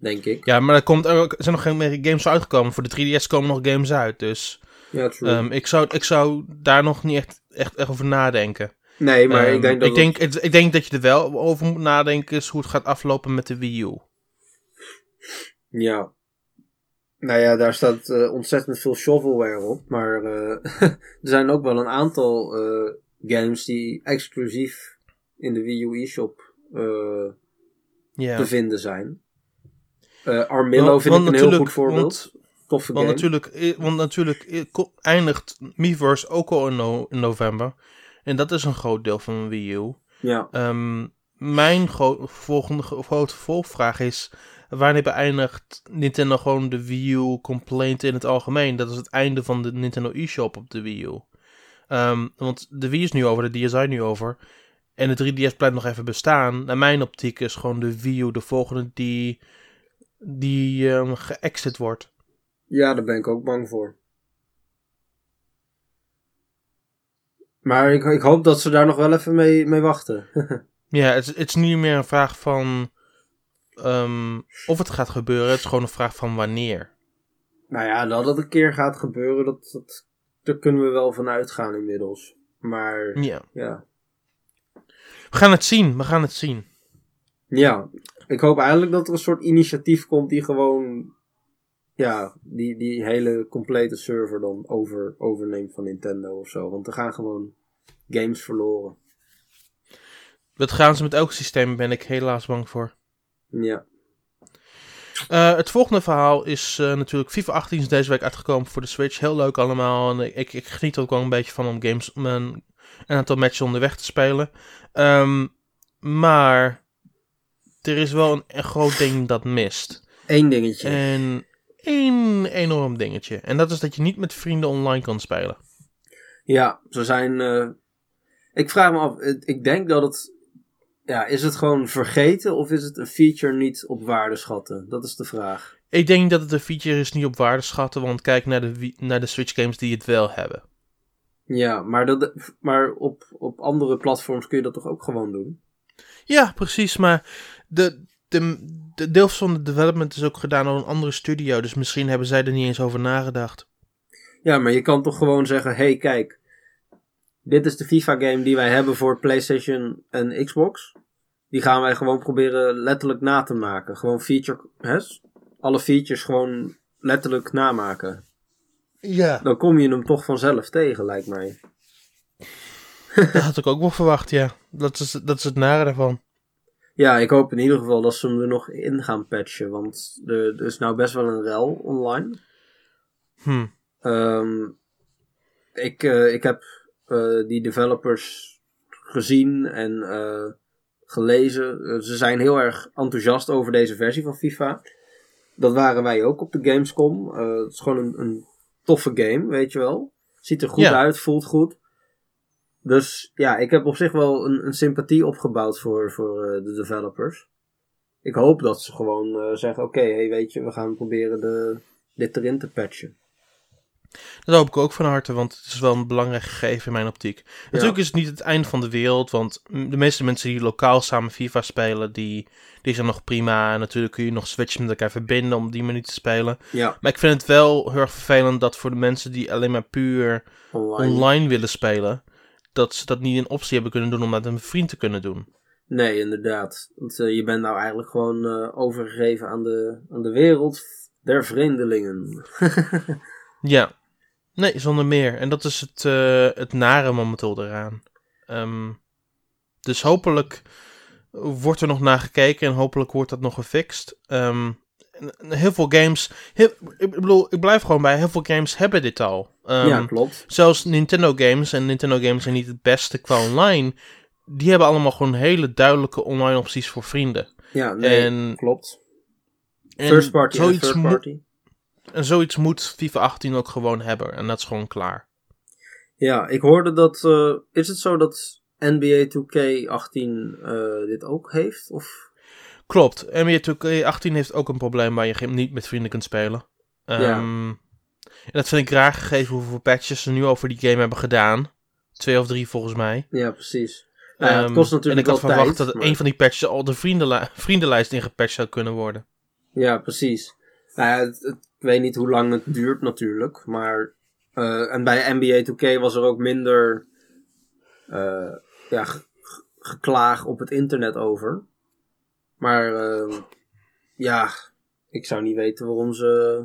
Denk ik. Ja, maar er, komt, er zijn nog geen meer games uitgekomen. Voor de 3DS komen nog games uit. Dus Ja, true. ehm, ik, zou, ik zou daar nog niet echt, echt, echt over nadenken. nee, maar Ehm, ik denk dat ik, denk, ik, ik denk dat je er wel over moet nadenken. Is hoe het gaat aflopen met de Wii U. Ja. Nou ja, daar staat eh, ontzettend veel shovelware op. Maar eh, <laughs> er zijn ook wel een aantal eh, games die exclusief in de Wii U eShop te vinden zijn. Eh Armillo Want- vind ik want een heel goed voorbeeld. want- Toffe Want game. natuurlijk, eh, want natuurlijk eh, eindigt Miiverse ook al in, no- in november. En dat is een groot deel van Wii U. Ja. Ehm, mijn gro- volgende gro- grote volgvraag is... Wanneer beëindigt Nintendo gewoon de Wii U complaint in het algemeen? Dat is het einde van de Nintendo eShop op de Wii U. Ehm, want de Wii is nu over, de DSi nu over. En de 3DS blijft nog even bestaan. Naar mijn optiek is gewoon de Wii U de volgende die, die ehm geëxit wordt. Ja, daar ben ik ook bang voor. Maar ik, ik hoop dat ze daar nog wel even mee, mee wachten. <laughs> Ja, het, is- het is niet meer een vraag van ehm, of het gaat gebeuren. Het is gewoon een vraag van wanneer. nou ja, dat het een keer gaat gebeuren, dat, dat, daar kunnen we wel van uitgaan inmiddels. Maar Ja. ja. We gaan het zien. We gaan het zien. Ja, ik hoop eigenlijk dat er een soort initiatief komt die gewoon... Ja, die, die hele complete server dan over, overneemt van Nintendo of zo. Want er gaan gewoon games verloren. Dat gaan ze met elk systeem, ben ik helaas bang voor. Ja. Eh, het volgende verhaal is eh, natuurlijk FIFA 18 is deze week uitgekomen voor de Switch. Heel leuk allemaal. En ik, ik geniet er ook wel een beetje van om games, om een, een aantal matches onderweg te spelen. Ehm, maar er is wel een, een groot ding dat mist. Eén dingetje. En één enorm dingetje. En dat is dat je niet met vrienden online kan spelen. Ja, ze zijn. eh, ik vraag me af, ik denk dat het. Ja, is het gewoon vergeten of is het een feature niet op waarde schatten? Dat is de vraag. Ik denk dat het een feature is niet op waarde schatten, want kijk naar de, naar de Switch games die het wel hebben. Ja, maar, dat, maar op, op andere platforms kun je dat toch ook gewoon doen? Ja, precies, maar de, de, de deel van de development is ook gedaan door een andere studio, dus misschien hebben zij er niet eens over nagedacht. Ja, maar je kan toch gewoon zeggen: hey, kijk. Dit is de FIFA-game die wij hebben voor PlayStation en Xbox. Die gaan wij gewoon proberen letterlijk na te maken. Gewoon feature. Hè? Alle features gewoon letterlijk namaken. Ja. Dan kom je hem toch vanzelf tegen, lijkt mij. Dat had ik ook wel verwacht, ja. Dat is, dat is het nare daarvan. Ja, ik hoop in ieder geval dat ze hem er nog in gaan patchen. Want er, er is nou best wel een rel online. Hm. Ehm, ik, eh, ik heb eh, die developers gezien en eh, gelezen. Ze zijn heel erg enthousiast over deze versie van FIFA. dat waren wij ook op de Gamescom. Het is gewoon een, een toffe game, weet je wel. Ziet er goed Ja. uit, voelt goed. Dus ja, ik heb op zich wel een, een sympathie opgebouwd voor, voor eh, de developers. Ik hoop dat ze gewoon eh, zeggen: oké, hey, weet je, we gaan proberen de, dit erin te patchen. Dat hoop ik ook van harte, want het is wel een belangrijk gegeven in mijn optiek. Natuurlijk is het niet het einde van de wereld, want de meeste mensen die lokaal samen FIFA spelen, die, die zijn nog prima. En natuurlijk kun je nog switchen met elkaar verbinden om die manier te spelen. Ja, Maar ik vind het wel heel erg vervelend dat voor de mensen die alleen maar puur online. online willen spelen, dat ze dat niet een optie hebben kunnen doen om dat met een vriend te kunnen doen. Nee, inderdaad. Want eh, je bent nou eigenlijk gewoon eh, overgegeven aan de, aan de wereld der vreemdelingen. <laughs> Ja, nee, zonder meer. En dat is het, eh, het nare momenteel eraan. Ehm, dus hopelijk wordt er nog naar gekeken en hopelijk wordt dat nog gefixt. En heel veel games, heel- ik bedoel, ik blijf gewoon bij, heel veel games hebben dit al. Ehm, ja, klopt. Zelfs Nintendo games, en Nintendo games zijn niet het beste qua online, die hebben allemaal gewoon hele duidelijke online opties voor vrienden. Ja, nee, en- klopt. En First party en zoiets third moet- party. En zoiets moet FIFA 18 ook gewoon hebben. En dat is gewoon klaar. Ja, ik hoorde dat. eh, is het zo dat NBA 2K18 eh, dit ook heeft? Of? Klopt. NBA 2K18 heeft ook een probleem waar je niet met vrienden kunt spelen. Ehm, Ja. En dat vind ik raar gegeven hoeveel patches ze nu over die game hebben gedaan. Twee of drie volgens mij. Ja, precies. Nou ja, het Ehm, kost natuurlijk en ik had verwacht tijd, dat maar- een van die patches al de vriendenli- vriendenlijst ingepatcht zou kunnen worden. Ja, precies. Nou ja, het, het- ik weet niet hoe lang het duurt natuurlijk. Maar. eh, en bij NBA 2K was er ook minder. eh, ja, ge- ge- geklaag op het internet over. Maar. eh, ja, ik zou niet weten waarom ze.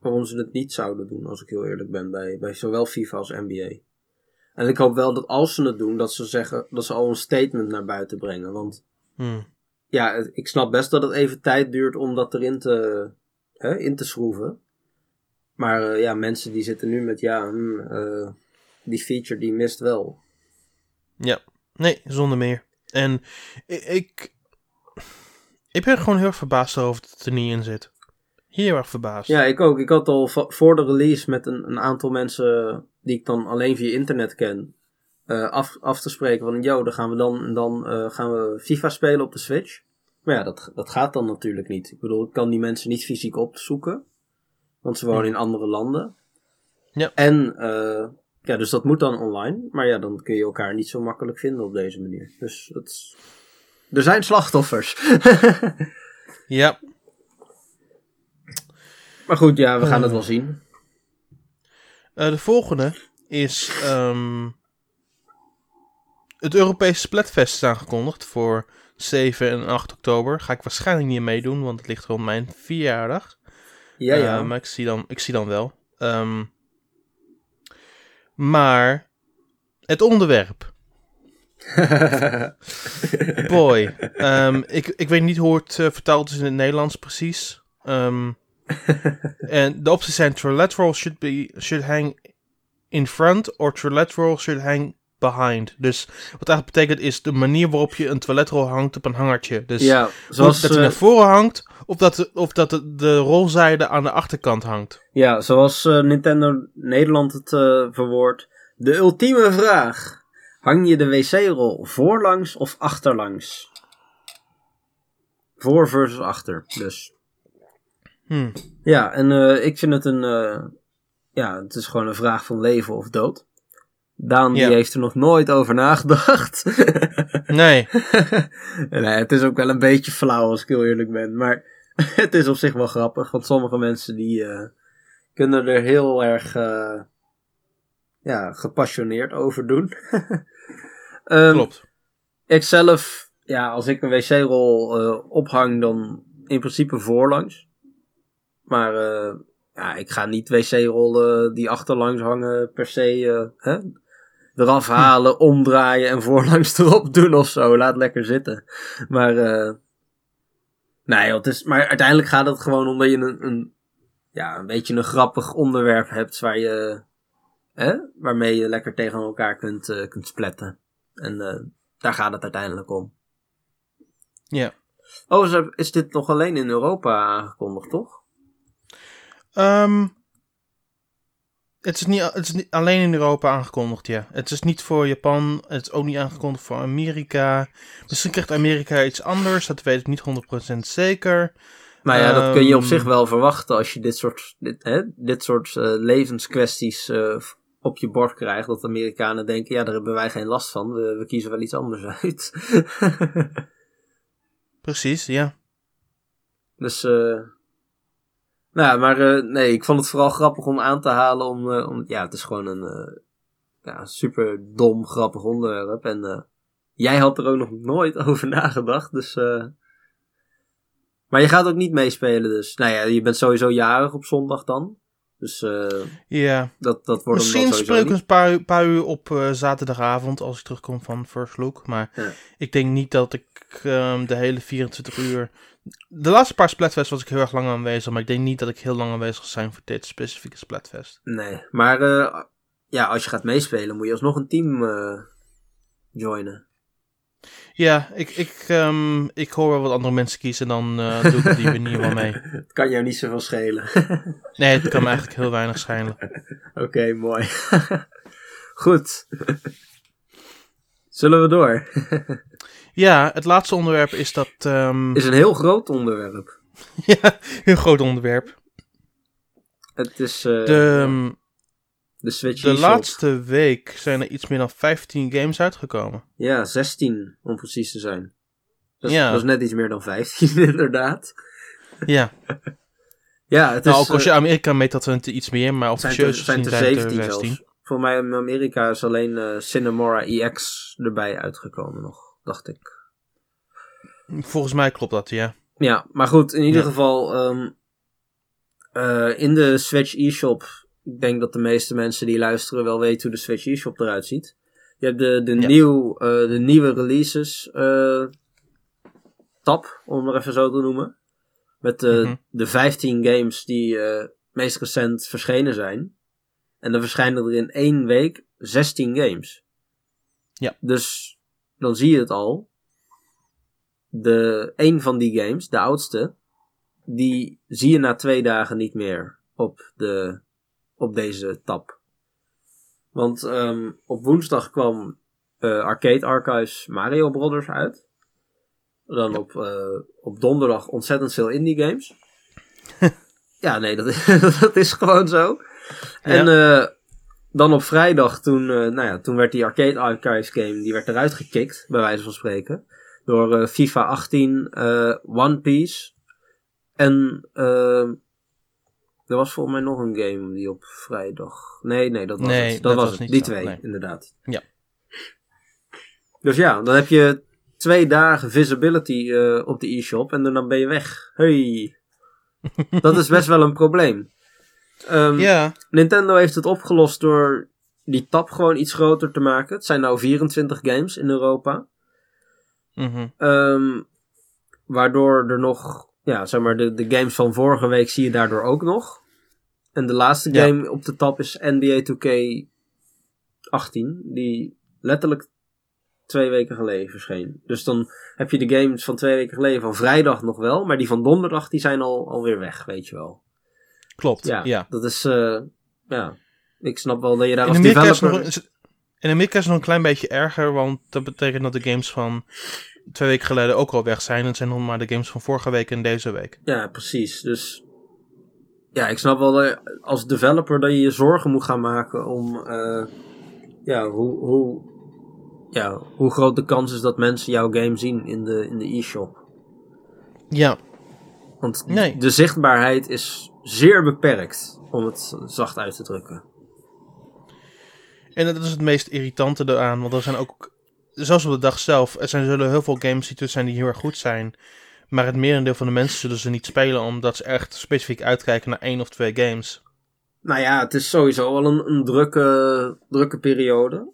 Waarom ze het niet zouden doen, als ik heel eerlijk ben, bij, bij zowel FIFA als NBA. En ik hoop wel dat als ze het doen, dat ze zeggen dat ze al een statement naar buiten brengen. Want Hmm. ja, ik snap best dat het even tijd duurt om dat erin te, hè, in te schroeven. Maar eh, ja, mensen die zitten nu met, ja, hm, eh, die feature die mist wel. Ja, nee, zonder meer. En ik, ik, ben gewoon heel erg verbaasd over dat het er niet in zit. Heel erg verbaasd. Ja, ik ook. Ik had al voor de release met een, een aantal mensen die ik dan alleen via internet ken, eh, af, af te spreken van, yo, dan gaan we dan, en dan eh, gaan we FIFA spelen op de Switch. Maar ja, dat, dat gaat dan natuurlijk niet. Ik bedoel, ik kan die mensen niet fysiek opzoeken, want ze wonen in andere landen. Ja. En, eh, ja, dus dat moet dan online. Maar ja, dan kun je elkaar niet zo makkelijk vinden op deze manier. Dus dat is... Er zijn slachtoffers. <laughs> Ja, maar goed, ja, we gaan het wel zien. Eh, de volgende is ehm, het Europese Splatfest is aangekondigd voor 7 en 8 oktober. Ga ik waarschijnlijk niet meedoen, want het ligt rond mijn verjaardag. Ja, ja. Eh, maar ik zie dan, ik zie dan wel. Ehm, maar het onderwerp. <laughs> Boy. Ehm, ik, ik weet niet hoe het eh, vertaald is in het Nederlands precies. Ehm, <laughs> en de opties zijn trilateral should, be, should hang in front or trilateral should hang behind. Dus wat eigenlijk betekent is de manier waarop je een toiletrol hangt op een hangertje. Dus ja, zoals dat hij eh, naar voren hangt of dat, de, of dat de, de rolzijde aan de achterkant hangt. Ja, zoals eh, Nintendo Nederland het eh verwoordt. De ultieme vraag. Hang je de wc-rol voorlangs of achterlangs? Voor versus achter, dus. Hm. Ja, en eh, ik vind het een... eh, ja, het is gewoon een vraag van leven of dood. Daan die heeft er nog nooit over nagedacht. <laughs> Nee, nee, het is ook wel een beetje flauw als ik heel eerlijk ben. Maar <laughs> het is op zich wel grappig. Want sommige mensen die eh, kunnen er heel erg ja, gepassioneerd over doen. <laughs> Ehm, klopt. Ik zelf, ja, als ik een wc-rol eh, ophang, dan in principe voorlangs. Maar eh, ja, ik ga niet wc-rollen die achterlangs hangen per se eh, hè? eraf halen, omdraaien en voorlangs <laughs> erop doen of zo. Laat lekker zitten. Maar, nee, joh, het is, maar uiteindelijk gaat het gewoon om dat je een, een, ja, een beetje een grappig onderwerp hebt waar je, hè, waarmee je lekker tegen elkaar kunt, kunt spletten. En eh, daar gaat het uiteindelijk om. Ja. Oh, is, dit nog alleen in Europa aangekondigd, toch? Ehm, het, is niet, het is niet alleen in Europa aangekondigd, ja. Het is niet voor Japan, het is ook niet aangekondigd voor Amerika. Misschien krijgt Amerika iets anders, dat weet ik niet 100% zeker. Maar ja, dat kun je op Ehm, zich wel verwachten als je dit soort, dit, hè, dit soort eh, levenskwesties eh, op je bord krijgt. Dat de Amerikanen denken, ja, daar hebben wij geen last van. We, we kiezen wel iets anders <laughs> uit. Precies, ja. dus, eh nou ja, maar eh, nee, ik vond het vooral grappig om aan te halen. Om, eh, om, ja, het is gewoon een ja, super dom, grappig onderwerp. En jij had er ook nog nooit <laughs> over nagedacht. Dus, eh maar je gaat ook niet meespelen, dus. Nou ja, je bent sowieso jarig op zondag dan. Dus Ja, dat, dat wordt misschien spreek ik een paar, uur- paar uur op eh, zaterdagavond als ik terugkom van First Look. Maar Ja. ik denk niet dat ik ehm, de hele 24 uur... De laatste paar Splatfest was ik heel erg lang aanwezig, maar ik denk niet dat ik heel lang aanwezig zal zijn voor dit specifieke Splatfest. Nee, maar eh, ja, als je gaat meespelen moet je alsnog een team joinen. Ja, ik, ik, ehm, ik hoor wel wat andere mensen kiezen, dan eh, doe ik op die <laughs> manier wel mee. Het kan jou niet zoveel schelen. <laughs> Nee, het kan me eigenlijk heel weinig schijnen. <laughs> Oké, mooi. Goed. Zullen we door? Ja, het laatste onderwerp is dat... ehm, Is een heel groot onderwerp. ja, heel groot onderwerp. Het is eh, De, ehm, de Switch de laatste week zijn er iets meer dan 15 games uitgekomen. Ja, 16 om precies te zijn. Dat is, Ja. dat is net iets meer dan 15 <laughs> inderdaad. Ja, Ja, het nou, is... ook als je eh, Amerika meet dat het iets meer, maar zijn officieus er, zijn er zijn 17 er 16. zelfs. Voor mij in Amerika is alleen eh Cinemora EX erbij uitgekomen nog, dacht ik. Volgens mij klopt dat, ja. Ja, maar goed, in ieder Ja. geval ehm, eh, in de Switch eShop, ik denk dat de meeste mensen die luisteren wel weten hoe de Switch eShop eruit ziet. Je hebt de, de, Ja. nieuw, eh, de nieuwe releases eh, tab, om het maar even zo te noemen. Met de, Mhm. de 15 games die eh, meest recent verschenen zijn. En dan verschijnen er in één week 16 games. Ja. Dus dan zie je het al. De, een van die games, de oudste, die zie je na twee dagen niet meer op, de, op deze tab. Want ehm, op woensdag kwam eh, Arcade Archives Mario Brothers uit. Dan op, eh, op donderdag ontzettend veel indie games. <laughs> ja, nee, dat is, <laughs> dat is gewoon zo. En eh, dan op vrijdag, toen, nou ja, toen werd die Arcade Archives game die werd eruit gekikt, bij wijze van spreken. Door FIFA 18, eh, One Piece. En er was volgens mij nog een game die op vrijdag. Nee, nee, dat was Nee, het. Dat, dat was was het. niet Die zo, twee, nee. inderdaad. Ja. Dus ja, dan heb je twee dagen visibility eh, op de e-shop en dan ben je weg. Hey. <laughs> dat is best wel een probleem. Ehm, Ja, Nintendo heeft het opgelost door die tab gewoon iets groter te maken. Het zijn nou 24 games in Europa. mhm. Ehm, waardoor er nog, ja, zeg maar, de, de games van vorige week zie je daardoor ook nog. En de laatste Ja. game op de tab is NBA 2K 18, die letterlijk twee weken geleden verscheen. Dus dan heb je de games van twee weken geleden van vrijdag nog wel, maar die van donderdag die zijn al, alweer weg, weet je wel. klopt. Ja, Ja. dat is, eh, ja, ik snap wel dat je daar In als het developer... nog, is het- in Amerika is het nog een klein beetje erger, want dat betekent dat de games van twee weken geleden ook al weg zijn. Het zijn nog maar de games van vorige week en deze week. Ja, precies. Dus ja, ik snap wel dat als developer dat je je zorgen moet gaan maken om eh, ja, hoe, hoe, ja, hoe groot de kans is dat mensen jouw game zien in de, in de e-shop. Ja, Want Nee. de zichtbaarheid is zeer beperkt, om het zacht uit te drukken. en dat is het meest irritante eraan, want er zijn ook, zelfs op de dag zelf, er zijn, zullen heel veel games die tussen zijn die heel erg goed zijn. Maar het merendeel van de mensen zullen ze niet spelen, omdat ze echt specifiek uitkijken naar één of twee games. Nou ja, het is sowieso wel een, een drukke, drukke periode.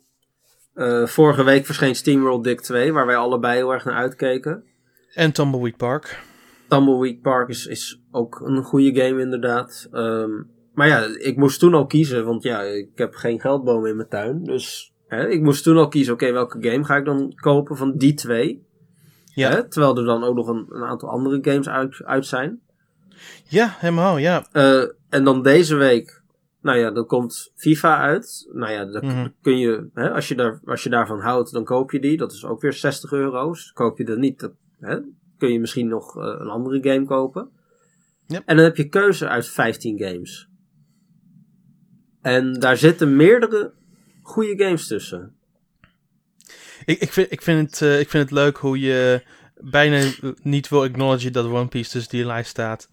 Eh, vorige week verscheen SteamWorld Dick 2, waar wij allebei heel erg naar uitkeken. En Tumbleweed Park. Tumbleweed Park is, is ook een goede game inderdaad. Ehm, maar ja, ik moest toen al kiezen, want ja, ik heb geen geldboom in mijn tuin. Dus hè, ik moest toen al kiezen, oké, welke game ga ik dan kopen van die twee? Ja. Hè? Terwijl er dan ook nog een, een aantal andere games uit, uit zijn. Ja, helemaal, ja. Eh, en dan deze week, nou ja, dan komt FIFA uit. Nou ja, dan Mhm. kun je, hè, als, je daar, als je daarvan houdt, dan koop je die. Dat is ook weer 60 euro's. Koop je dat niet, dat, hè, kun je misschien nog eh, een andere game kopen. Yep. En dan heb je keuze uit 15 games. En daar zitten meerdere goede games tussen. Ik, ik, vind, ik, vind het, eh, ik vind het leuk hoe je bijna niet wil acknowledgen dat One Piece tussen die lijst staat.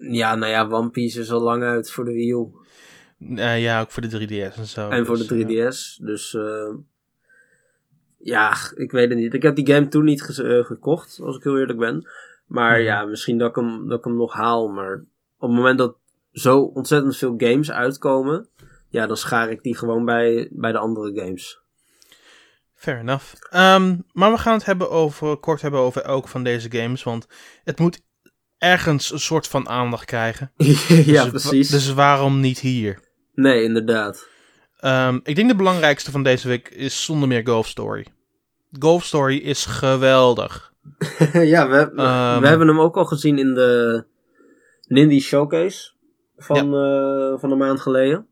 Ja, nou ja, One Piece is al lang uit voor de Wii U. Eh, ja, ook voor de 3DS en zo. En voor dus, de ja. 3DS. Dus eh, ja, ik weet het niet. Ik heb die game toen niet ge- gekocht, als ik heel eerlijk ben. Maar Mhm. ja, misschien dat ik, hem, dat ik hem nog haal. Maar op het moment dat zo ontzettend veel games uitkomen, ja, dan schaar ik die gewoon bij, bij de andere games. Fair enough. Ehm, maar we gaan het hebben over, kort hebben over elk van deze games, want het moet ergens een soort van aandacht krijgen. <laughs> ja, Dus- precies. Dus waarom niet hier? Nee, inderdaad. Ehm, ik denk de belangrijkste van deze week is zonder meer Golf Story. Golf Story is geweldig. <laughs> ja, we, we- Ehm. we hebben hem ook al gezien in de Nindy Showcase van, eh, van een maand geleden.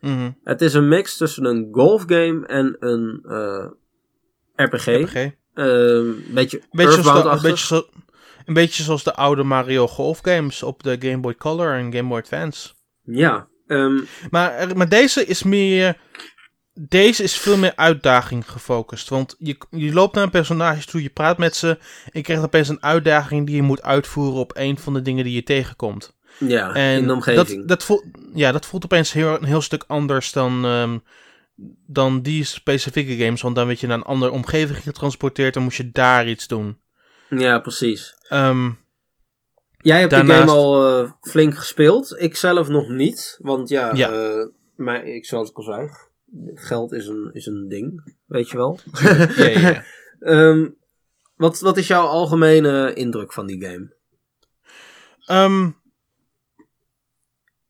Mhm. Het is een mix tussen een golfgame en een eh, RPG. RPG. Ehm, Een beetje Een beetje, zoals de, een, beetje zo- een beetje zoals de oude Mario Golf games op de Game Boy Color en Game Boy Advance. Ja, ehm, Maar, maar deze is meer. Deze is veel meer uitdaging gefocust. Want je, je loopt naar een personage toe, je praat met ze. En je krijgt opeens een uitdaging die je moet uitvoeren op een van de dingen die je tegenkomt. ja En in de omgeving. Dat, dat, voelt, ja, dat voelt opeens heel, een heel stuk anders dan, ehm, dan die specifieke games. Want dan werd je naar een andere omgeving getransporteerd en moest je daar iets doen. Ja, precies. Ehm, Jij hebt Daarnaast- die game al eh, flink gespeeld. Ik zelf nog niet. Want ja, Ja. eh, maar ik zoals ik al zei, geld is een, is een ding. Weet je wel. <laughs> ja, ja, ja. <laughs> Ehm, wat, wat is jouw algemene indruk van die game? Ehm,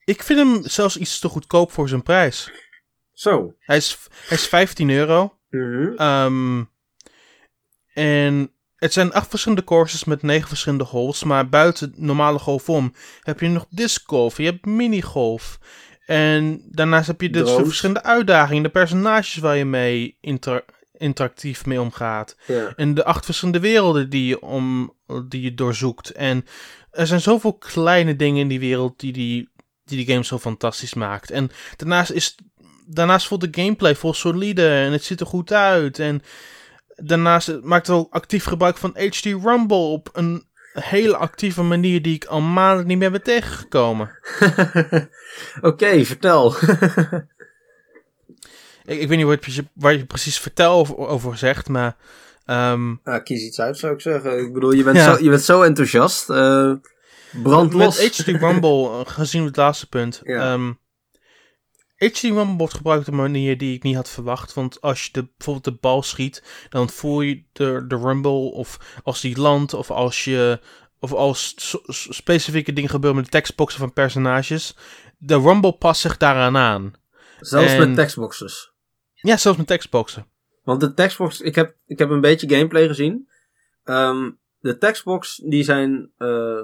ik vind hem zelfs iets te goedkoop voor zijn prijs. Zo. Hij is, hij is 15 euro. Mhm. Ehm, en het zijn acht verschillende courses met negen verschillende holes. Maar buiten normale golf om heb je nog discgolf, je hebt minigolf. En daarnaast heb je dus verschillende uitdagingen, de personages waar je mee inter- interactief mee omgaat. Ja. En de acht verschillende werelden die je, om, die je doorzoekt. En er zijn zoveel kleine dingen in die wereld die die, die, die game zo fantastisch maakt. En daarnaast, is, daarnaast voelt de gameplay vol solide en het ziet er goed uit. En daarnaast maakt het ook actief gebruik van HD Rumble op een hele actieve manier die ik al maanden niet meer ben tegengekomen. <laughs> Oké, vertel. <laughs> Ik, ik weet niet wat je, waar je precies vertel over, over zegt, maar... ehm, Ja, kies iets uit, zou ik zeggen. Ik bedoel, je bent, Ja. zo, je bent zo enthousiast. eh brand los. Met HD Rumble, eh, gezien het laatste punt. Ja. ehm, HD Rumble wordt gebruikt op een manier die ik niet had verwacht. Want als je de, bijvoorbeeld de bal schiet, dan voel je de, de Rumble. Of als die landt, of als je. Of als specifieke dingen gebeuren met de tekstboxen van personages. De Rumble past zich daaraan aan. Zelfs en- met tekstboxes. Ja, zelfs met tekstboxen. Want de textbox, ik heb, ik heb een beetje gameplay gezien. Ehm, de textbox, die zijn, eh,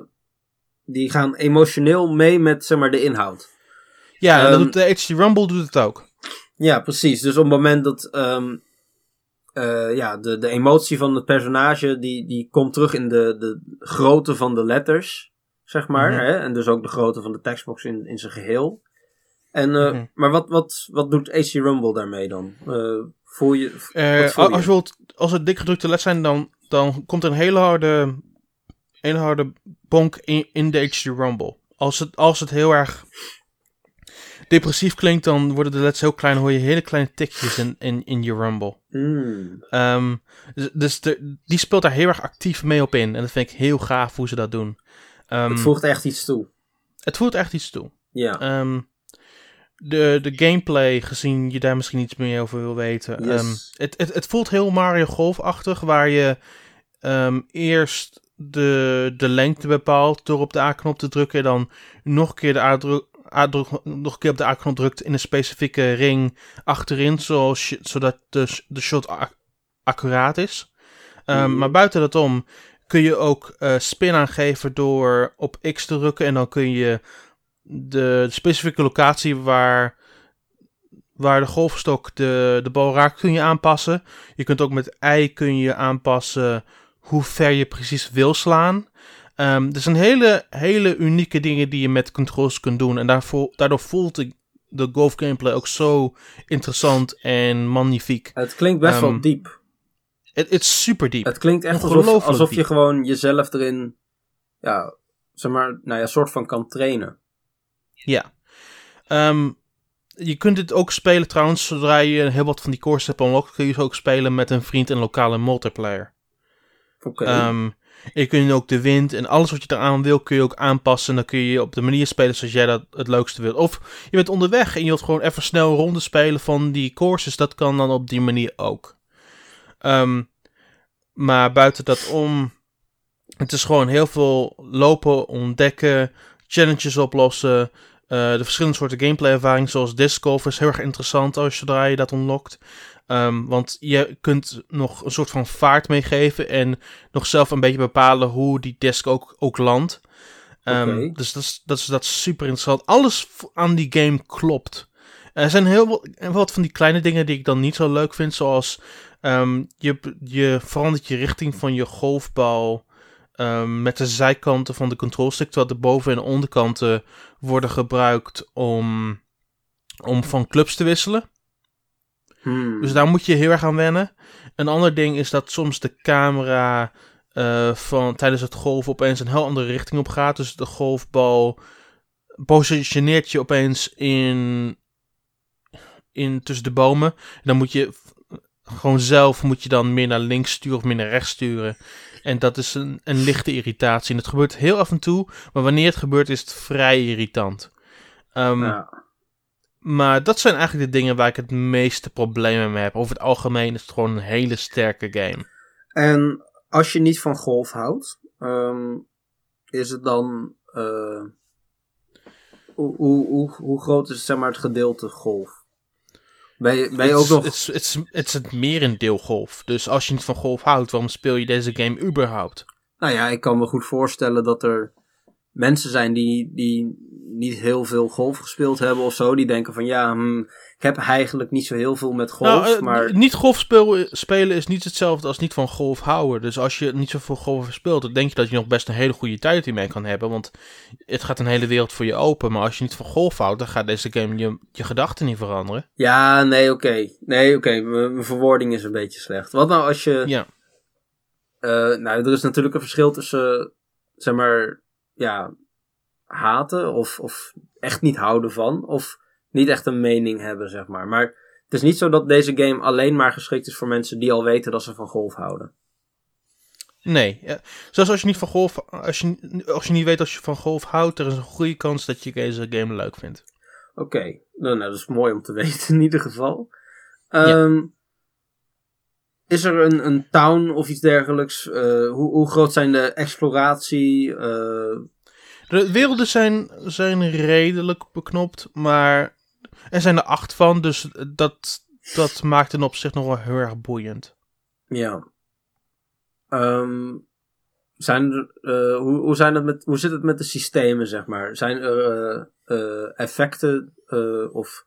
die gaan emotioneel mee met, zeg maar, de inhoud. Ja, en dat Ehm, doet de HD Rumble doet het ook. Ja, precies. Dus op het moment dat, ehm, eh, ja, de, de emotie van het personage, die, die komt terug in de, de grootte van de letters, zeg maar. Mhm. hè? En dus ook de grootte van de textbox in, in zijn geheel. En, eh, Mhm. Maar wat, wat, wat doet AC Rumble daarmee dan? Eh, voel je, Eh, als, je? wilt, als het dik gedrukte letters zijn, dan, dan komt er een hele harde, hele harde bonk in, in de HD Rumble. Als het, als het heel erg depressief klinkt, dan worden de letters heel klein. Hoor je hele kleine tikjes in, in, in je Rumble. Hmm. Ehm, dus dus de, die speelt daar heel erg actief mee op in. En dat vind ik heel gaaf hoe ze dat doen. Ehm, Het voegt echt iets toe. het voelt echt iets toe. Ja. Ehm, de, de gameplay, gezien je daar misschien iets meer over wil weten. Yes. het, het, het voelt heel Mario Golf-achtig, waar je eerst de, de lengte bepaalt door op de A-knop te drukken. Dan nog een keer de nog een keer op de A-knop drukt in een specifieke ring achterin, zoals zodat de, de shot ac- accuraat is. Ehm, Mhm. Maar buiten dat om kun je ook eh, spin aangeven door op X te drukken. En dan kun je de specifieke locatie waar, waar de golfstok de, de bal raakt, kun je aanpassen. Je kunt ook met Y kun je aanpassen hoe ver je precies wil slaan. Ehm er zijn hele, hele unieke dingen die je met controls kunt doen. En daarvoor, daardoor voelt de, de golf gameplay ook zo interessant en magnifiek. Het klinkt best wel Ehm, diep. Het is super diep. Het klinkt echt alsof, alsof je diep. gewoon jezelf erin, ja, zeg maar, nou ja, soort van kan trainen. Ja. Ehm, je kunt dit ook spelen trouwens, zodra je heel wat van die courses hebt unlocked, kun je ze ook spelen met een vriend in lokale multiplayer. Oké. Je kunt ook de wind en alles wat je eraan wil, kun je ook aanpassen. En dan kun je op de manier spelen zoals jij dat het leukste wilt. Of je bent onderweg en je wilt gewoon even snel rondes spelen van die courses. Dat kan dan op die manier ook. Ehm, maar buiten dat om, het is gewoon heel veel lopen, ontdekken, challenges oplossen. eh, de verschillende soorten gameplay ervaring, zoals disc is heel erg interessant als zodra je dat unlockt. Ehm, want je kunt nog een soort van vaart meegeven en nog zelf een beetje bepalen hoe die disc ook, ook landt. Ehm. Dus dat is, dat, is, dat is super interessant. Alles aan die game klopt. Er zijn heel wat, wat van die kleine dingen die ik dan niet zo leuk vind, zoals ehm, je, je verandert je richting van je golfbal met de zijkanten van de controlstick, terwijl de boven- en onderkanten worden gebruikt om, om van clubs te wisselen. Hmm. Dus daar moet je heel erg aan wennen. Een ander ding is dat soms de camera eh, van, tijdens het golven opeens een heel andere richting op gaat. Dus de golfbal positioneert je opeens in, in tussen de bomen. En dan moet je gewoon zelf moet je dan meer naar links sturen of meer naar rechts sturen. En dat is een, een lichte irritatie. En het gebeurt heel af en toe, maar wanneer het gebeurt is het vrij irritant. Ehm, ja. Maar dat zijn eigenlijk de dingen waar ik het meeste problemen mee heb. Over het algemeen is het gewoon een hele sterke game. En als je niet van golf houdt, ehm, is het dan. eh, hoe, hoe, hoe, hoe groot is zeg maar, het gedeelte golf? Ben je, ben je ook Het is- nog. Het is- het is- het is het merendeel golf. Dus als je niet van golf houdt, waarom speel je deze game überhaupt? Nou ja, ik kan me goed voorstellen dat er mensen zijn die, die niet heel veel golf gespeeld hebben of zo. Die denken van ja, hm, ik heb eigenlijk niet zo heel veel met golf. Nou, eh, maar Niet golf spelen is niet hetzelfde als niet van golf houden. Dus als je niet zoveel golf speelt, dan denk je dat je nog best een hele goede tijd hiermee kan hebben. Want het gaat een hele wereld voor je open. Maar als je niet van golf houdt, dan gaat deze game je, je gedachten niet veranderen. ja, nee, oké. Nee, oké. Mijn verwoording is een beetje slecht. Wat nou als je. Ja. Eh, nou, er is natuurlijk een verschil tussen, zeg maar, ja, haten of, of echt niet houden van, of niet echt een mening hebben, zeg maar. Maar het is niet zo dat deze game alleen maar geschikt is voor mensen die al weten dat ze van golf houden. Nee, ja. zelfs als je niet van golf, als je, als je niet weet als je van golf houdt, er is een goede kans dat je deze game leuk vindt. Oké, nou, nou, dat is mooi om te <laughs> weten in ieder geval. Ehm, Is er een, een town of iets dergelijks? Eh, hoe, hoe groot zijn de exploratie? Eh, De werelden zijn, zijn redelijk beknopt, maar er zijn er acht van, dus dat, dat maakt het op zich nog wel heel erg boeiend. Ja. Ehm, zijn eh, hoe, hoe, zijn het met, hoe zit het met de systemen, zeg maar? Zijn er eh, eh, effecten of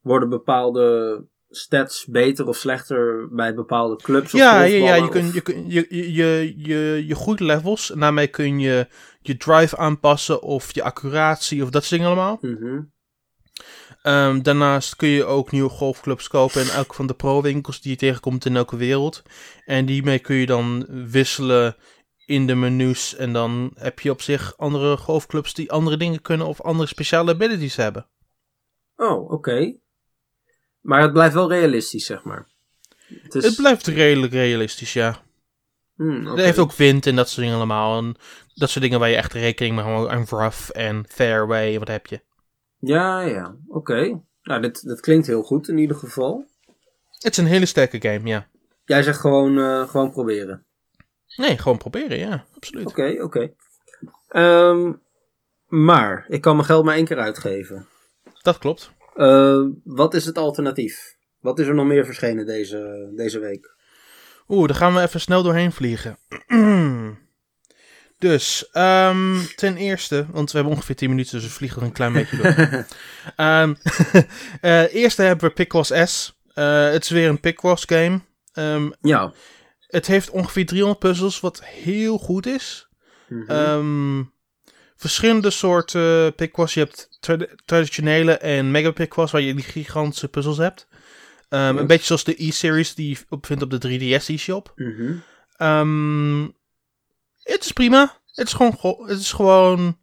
worden bepaalde stats beter of slechter bij bepaalde clubs? Of Ja, ja, ja, je, kun, of- je, kun, je, je, je, je, je groeit levels en daarmee kun je je drive aanpassen of je accuratie of dat soort dingen allemaal. Mhm. Ehm, daarnaast kun je ook nieuwe golfclubs kopen in elke van de pro-winkels die je tegenkomt in elke wereld. En die kun je dan wisselen in de menus. En dan heb je op zich andere golfclubs die andere dingen kunnen of andere speciale abilities hebben. Oh, oké. Maar het blijft wel realistisch, zeg maar. Het, is... Het blijft redelijk realistisch, ja. Hmm. Het heeft ook wind en dat soort dingen allemaal. En dat soort dingen waar je echt rekening mee houdt. En rough en fairway, wat heb je. Ja, ja, oké. Nou, dit, dit klinkt heel goed in ieder geval. Het is een hele sterke game, ja. Jij zegt gewoon, eh, gewoon proberen. Nee, gewoon proberen, ja. Absoluut. Oké, oké. Ehm, maar, ik kan mijn geld maar één keer uitgeven. Dat klopt. Eh, wat is het alternatief? Wat is er nog meer verschenen deze, deze week? Oeh, daar gaan we even snel doorheen vliegen. <clears throat> dus, ehm, ten eerste, want we hebben ongeveer 10 minuten, dus we vliegen er een klein beetje door. <laughs> <laughs> Eh, eerste hebben we Picross S. Eh, het is weer een Picross game. Ehm, Ja. het heeft ongeveer 300 puzzels, wat heel goed is. Ehm, verschillende soorten Picross. Je hebt trad- traditionele en mega Picross, waar je die gigantische puzzels hebt. Ehm. Een beetje zoals de E-series die je op vindt op de 3DS eShop. Mhm. Ehm, het is prima. Het is gewoon, het is gewoon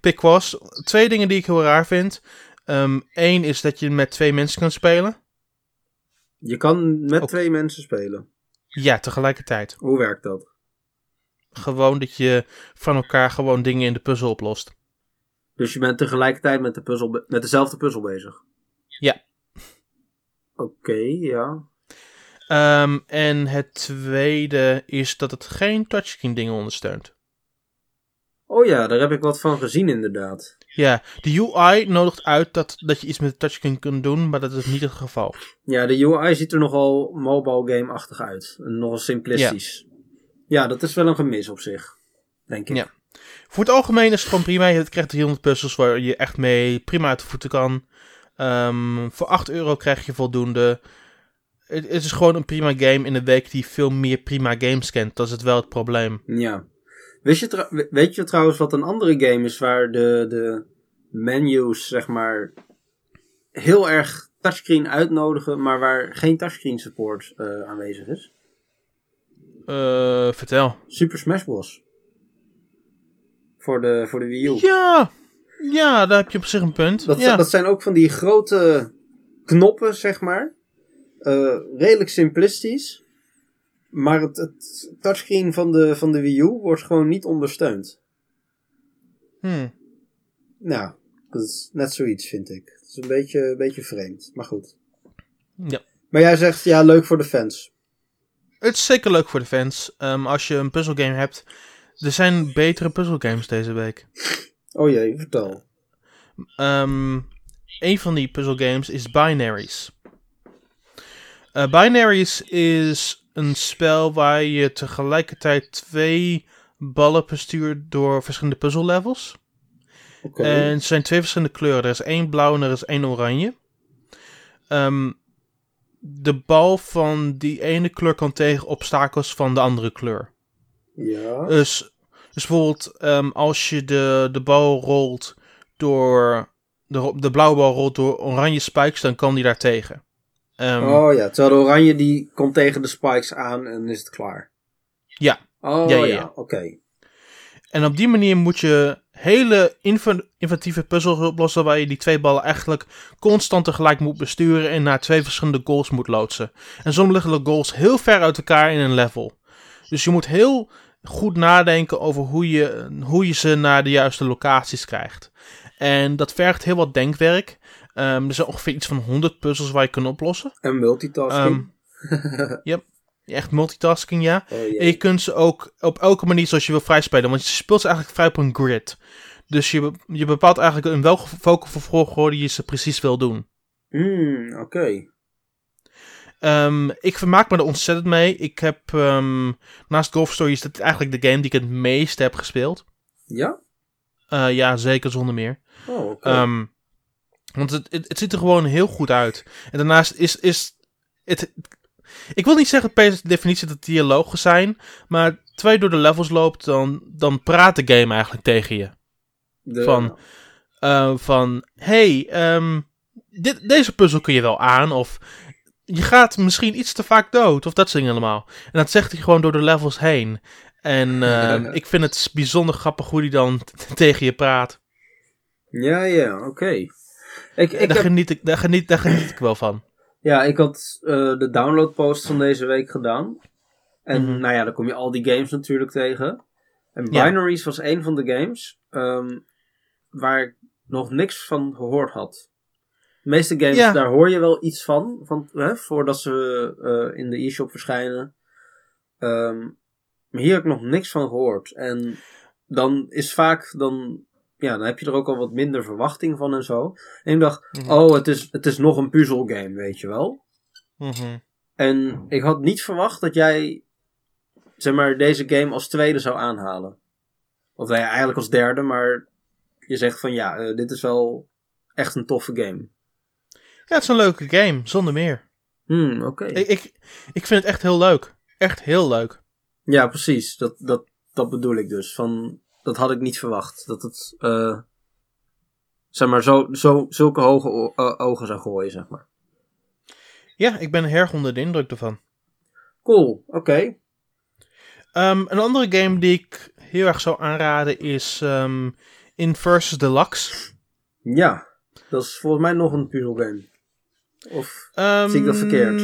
Picross. Twee dingen die ik heel raar vind. Eén is dat je met twee mensen kan spelen. Je kan met Ook. twee mensen spelen. Ja, tegelijkertijd. Hoe werkt dat? Gewoon dat je van elkaar gewoon dingen in de puzzel oplost. Dus je bent tegelijkertijd met, de puzzel met dezelfde puzzel bezig? Ja. Oké, ja. Ehm, en het tweede is dat het geen touchscreen dingen ondersteunt. Oh ja, daar heb ik wat van gezien inderdaad. Ja, de UI nodigt uit dat, dat je iets met de touchscreen kunt doen, maar dat is niet het geval. Ja, de UI ziet er nogal mobile game-achtig uit. Nogal simplistisch. Ja. Dat is wel een gemis op zich. Denk ik. Ja. Voor het algemeen is het gewoon prima. Je krijgt 300 puzzels waar je echt mee prima uit de voeten kan. Ehm, voor 8 euro krijg je voldoende. Het, is gewoon een prima game in een week die veel meer prima games kent. Dat is het wel het probleem. Ja. Wist je weet je trouwens wat een andere game is waar de, de menus, zeg maar, heel erg touchscreen uitnodigen, maar waar geen touchscreen support eh, aanwezig is? Eh, vertel. Super Smash Bros. Voor de, voor de Wii U. Ja, ja, daar heb je op zich een punt. Dat, ja. dat zijn ook van die grote knoppen, zeg maar. Eh, redelijk simplistisch. Maar het, het touchscreen van de, van de Wii U wordt gewoon niet ondersteund. Hm. Nou, dat is net zoiets, vind ik. Het is een beetje, een beetje vreemd, maar goed. Ja. Maar jij zegt, ja, leuk voor de fans. Het is zeker leuk voor de fans. Ehm, als je een puzzelgame hebt. Er zijn betere puzzelgames deze week. Oh jee, vertel. Ehm een van die puzzelgames is Binaries. Eh, Binaries is een spel waar je tegelijkertijd twee ballen bestuurt door verschillende puzzellevels. Oké. En het zijn twee verschillende kleuren. Er is één blauw en er is één oranje. Ehm, de bal van die ene kleur kan tegen obstakels van de andere kleur. Ja. Dus, dus bijvoorbeeld ehm, als je de, de bal rolt door... De, de blauwe bal rolt door oranje spikes, dan kan die daar tegen. Ehm, oh ja, terwijl de oranje die komt tegen de spikes aan en is het klaar. Ja. Oh Ja, ja, ja, ja. oké. En op die manier moet je hele inv- inventieve puzzels oplossen waar je die twee ballen eigenlijk constant tegelijk moet besturen en naar twee verschillende goals moet loodsen. En soms liggen de goals heel ver uit elkaar in een level. Dus je moet heel goed nadenken over hoe je, hoe je ze naar de juiste locaties krijgt. En dat vergt heel wat denkwerk. Ehm, er zijn ongeveer iets van 100 puzzels waar je kunt oplossen. En multitasking. Ehm, <laughs> Echt multitasking, ja. oh. En je kunt ze ook op elke manier zoals je wil vrij spelen. Want je speelt ze eigenlijk vrij op een grid. Dus je, je bepaalt eigenlijk in welke volgorde je ze precies wil doen. Hmm, oké. Ehm, ik vermaak me er ontzettend mee. Ik heb ehm, naast Golf Story is dit eigenlijk de game die ik het meest heb gespeeld. Ja? Eh, ja, zeker zonder meer. Oh, oké. Ehm, want het, het, het ziet er gewoon heel goed uit. En daarnaast is, is het... Ik wil niet zeggen per definitie dat het dialogen zijn. Maar terwijl je door de levels loopt, dan, dan praat de game eigenlijk tegen je. De- van- Eh, van, hey, ehm, dit, deze puzzel kun je wel aan. Of je gaat misschien iets te vaak dood. Of dat soort dingen allemaal. En dat zegt hij gewoon door de levels heen. En ehm, <laughs> ik vind het bijzonder grappig hoe hij dan <laughs> tegen je praat. Ja, ja, oké. Ik, ik daar, heb, geniet ik, daar, geniet, daar geniet ik wel van. Ja, ik had eh, de downloadpost van deze week gedaan. En Mhm. nou ja, dan kom je al die games natuurlijk tegen. En Ja. Binaries was een van de games ehm, waar ik nog niks van gehoord had. De meeste games, Ja. daar hoor je wel iets van, van hè, voordat ze eh, in de e-shop verschijnen. Ehm, maar hier heb ik nog niks van gehoord. En dan is vaak, dan, ja, dan heb je er ook al wat minder verwachting van en zo. En ik dacht, Mhm. oh, het is, het is nog een puzzelgame, weet je wel. Mhm. En ik had niet verwacht dat jij, zeg maar, deze game als tweede zou aanhalen. Of nou ja, eigenlijk als derde, maar je zegt van ja, eh, dit is wel echt een toffe game. Ja, het is een leuke game, zonder meer. Hmm, oké. Ik, ik, ik vind het echt heel leuk. Echt heel leuk. Ja, precies. Dat, dat, dat bedoel ik dus. Van, dat had ik niet verwacht. Dat het, eh, zeg maar, zo, zo, zulke hoge o- ogen zou gooien, zeg maar. Ja, ik ben erg onder de indruk ervan. Cool, oké. Ehm, een andere game die ik heel erg zou aanraden is ehm Inversus Deluxe. Ja, dat is volgens mij nog een puzzelgame. Of, Ehm, Zie ik dat verkeerd?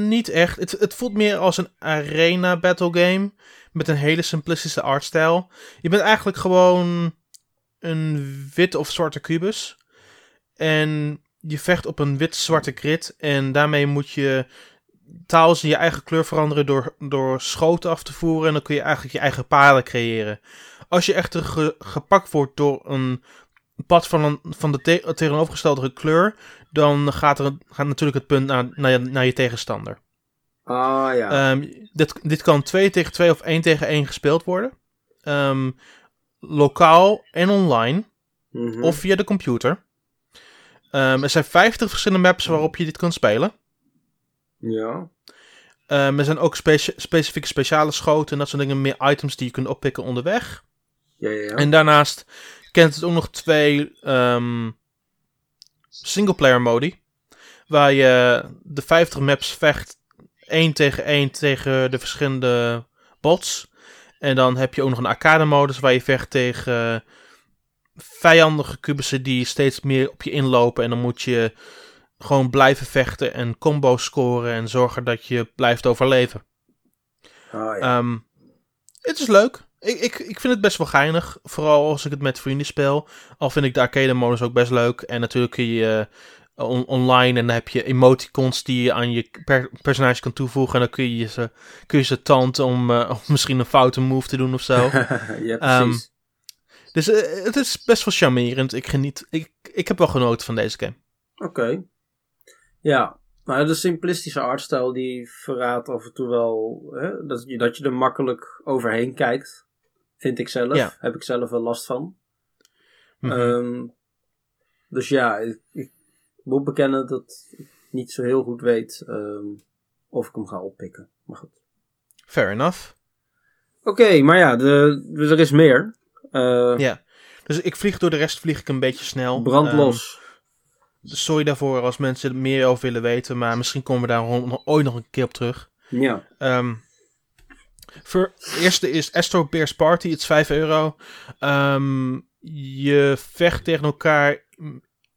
Niet echt. Het, het voelt meer als een arena battle game. Met een hele simplistische artstijl. Je bent eigenlijk gewoon een wit of zwarte kubus. En je vecht op een wit-zwarte grid. En daarmee moet je taals in je eigen kleur veranderen door, door schoten af te voeren. En dan kun je eigenlijk je eigen paden creëren. Als je echter ge- gepakt wordt door een pad van, een, van de te- tegenovergestelde kleur, dan gaat, er, gaat natuurlijk het punt naar, naar, je, naar je tegenstander. ah ja. Ehm, dit, dit kan 2 tegen 2 of 1 tegen 1 gespeeld worden. Ehm, lokaal en online. Mhm. Of via de computer. Ehm, er zijn 50 verschillende maps waarop je dit kunt spelen. Ja. Er zijn ook speci- specifieke speciale schoten en dat soort dingen. Meer items die je kunt oppikken onderweg. Ja, ja, ja. En daarnaast kent het ook nog twee singleplayer modi. Waar je de 50 maps vecht 1 tegen 1 tegen de verschillende bots. En dan heb je ook nog een arcade modus waar je vecht tegen vijandige kubussen die steeds meer op je inlopen. En dan moet je gewoon blijven vechten en combo's scoren en zorgen dat je blijft overleven. Ah, ja. Ehm, het is leuk. Ik, ik, ik vind het best wel geinig. Vooral als ik het met vrienden speel. Al vind ik de arcade modus ook best leuk. En natuurlijk kun je eh, on- online en dan heb je emoticons die je aan je per- personage kan toevoegen. En dan kun je ze, kun je ze tanden om, om misschien een foute move te doen of zo. <laughs> ja, ehm, precies. dus eh, het is best wel charmerend. Ik geniet. Ik, ik heb wel genoten van deze game. Oké. Ja, maar de simplistische artstijl die verraadt af en toe wel hè, dat, je, dat je er makkelijk overheen kijkt. Vind ik zelf. Ja. Heb ik zelf wel last van. Mhm. Ehm, dus ja, ik, ik moet bekennen dat ik niet zo heel goed weet ehm, of ik hem ga oppikken. Maar goed. Fair enough. Oké, maar ja, de, dus er is meer. Eh, Ja. Dus ik vlieg door de rest vlieg ik een beetje snel. brand Ehm. Sorry daarvoor als mensen er meer over willen weten, maar misschien komen we daar ooit nog een keer op terug. ja. Voor, eerste is Astro Bears Party, het is 5 euro. Ehm, je vecht tegen elkaar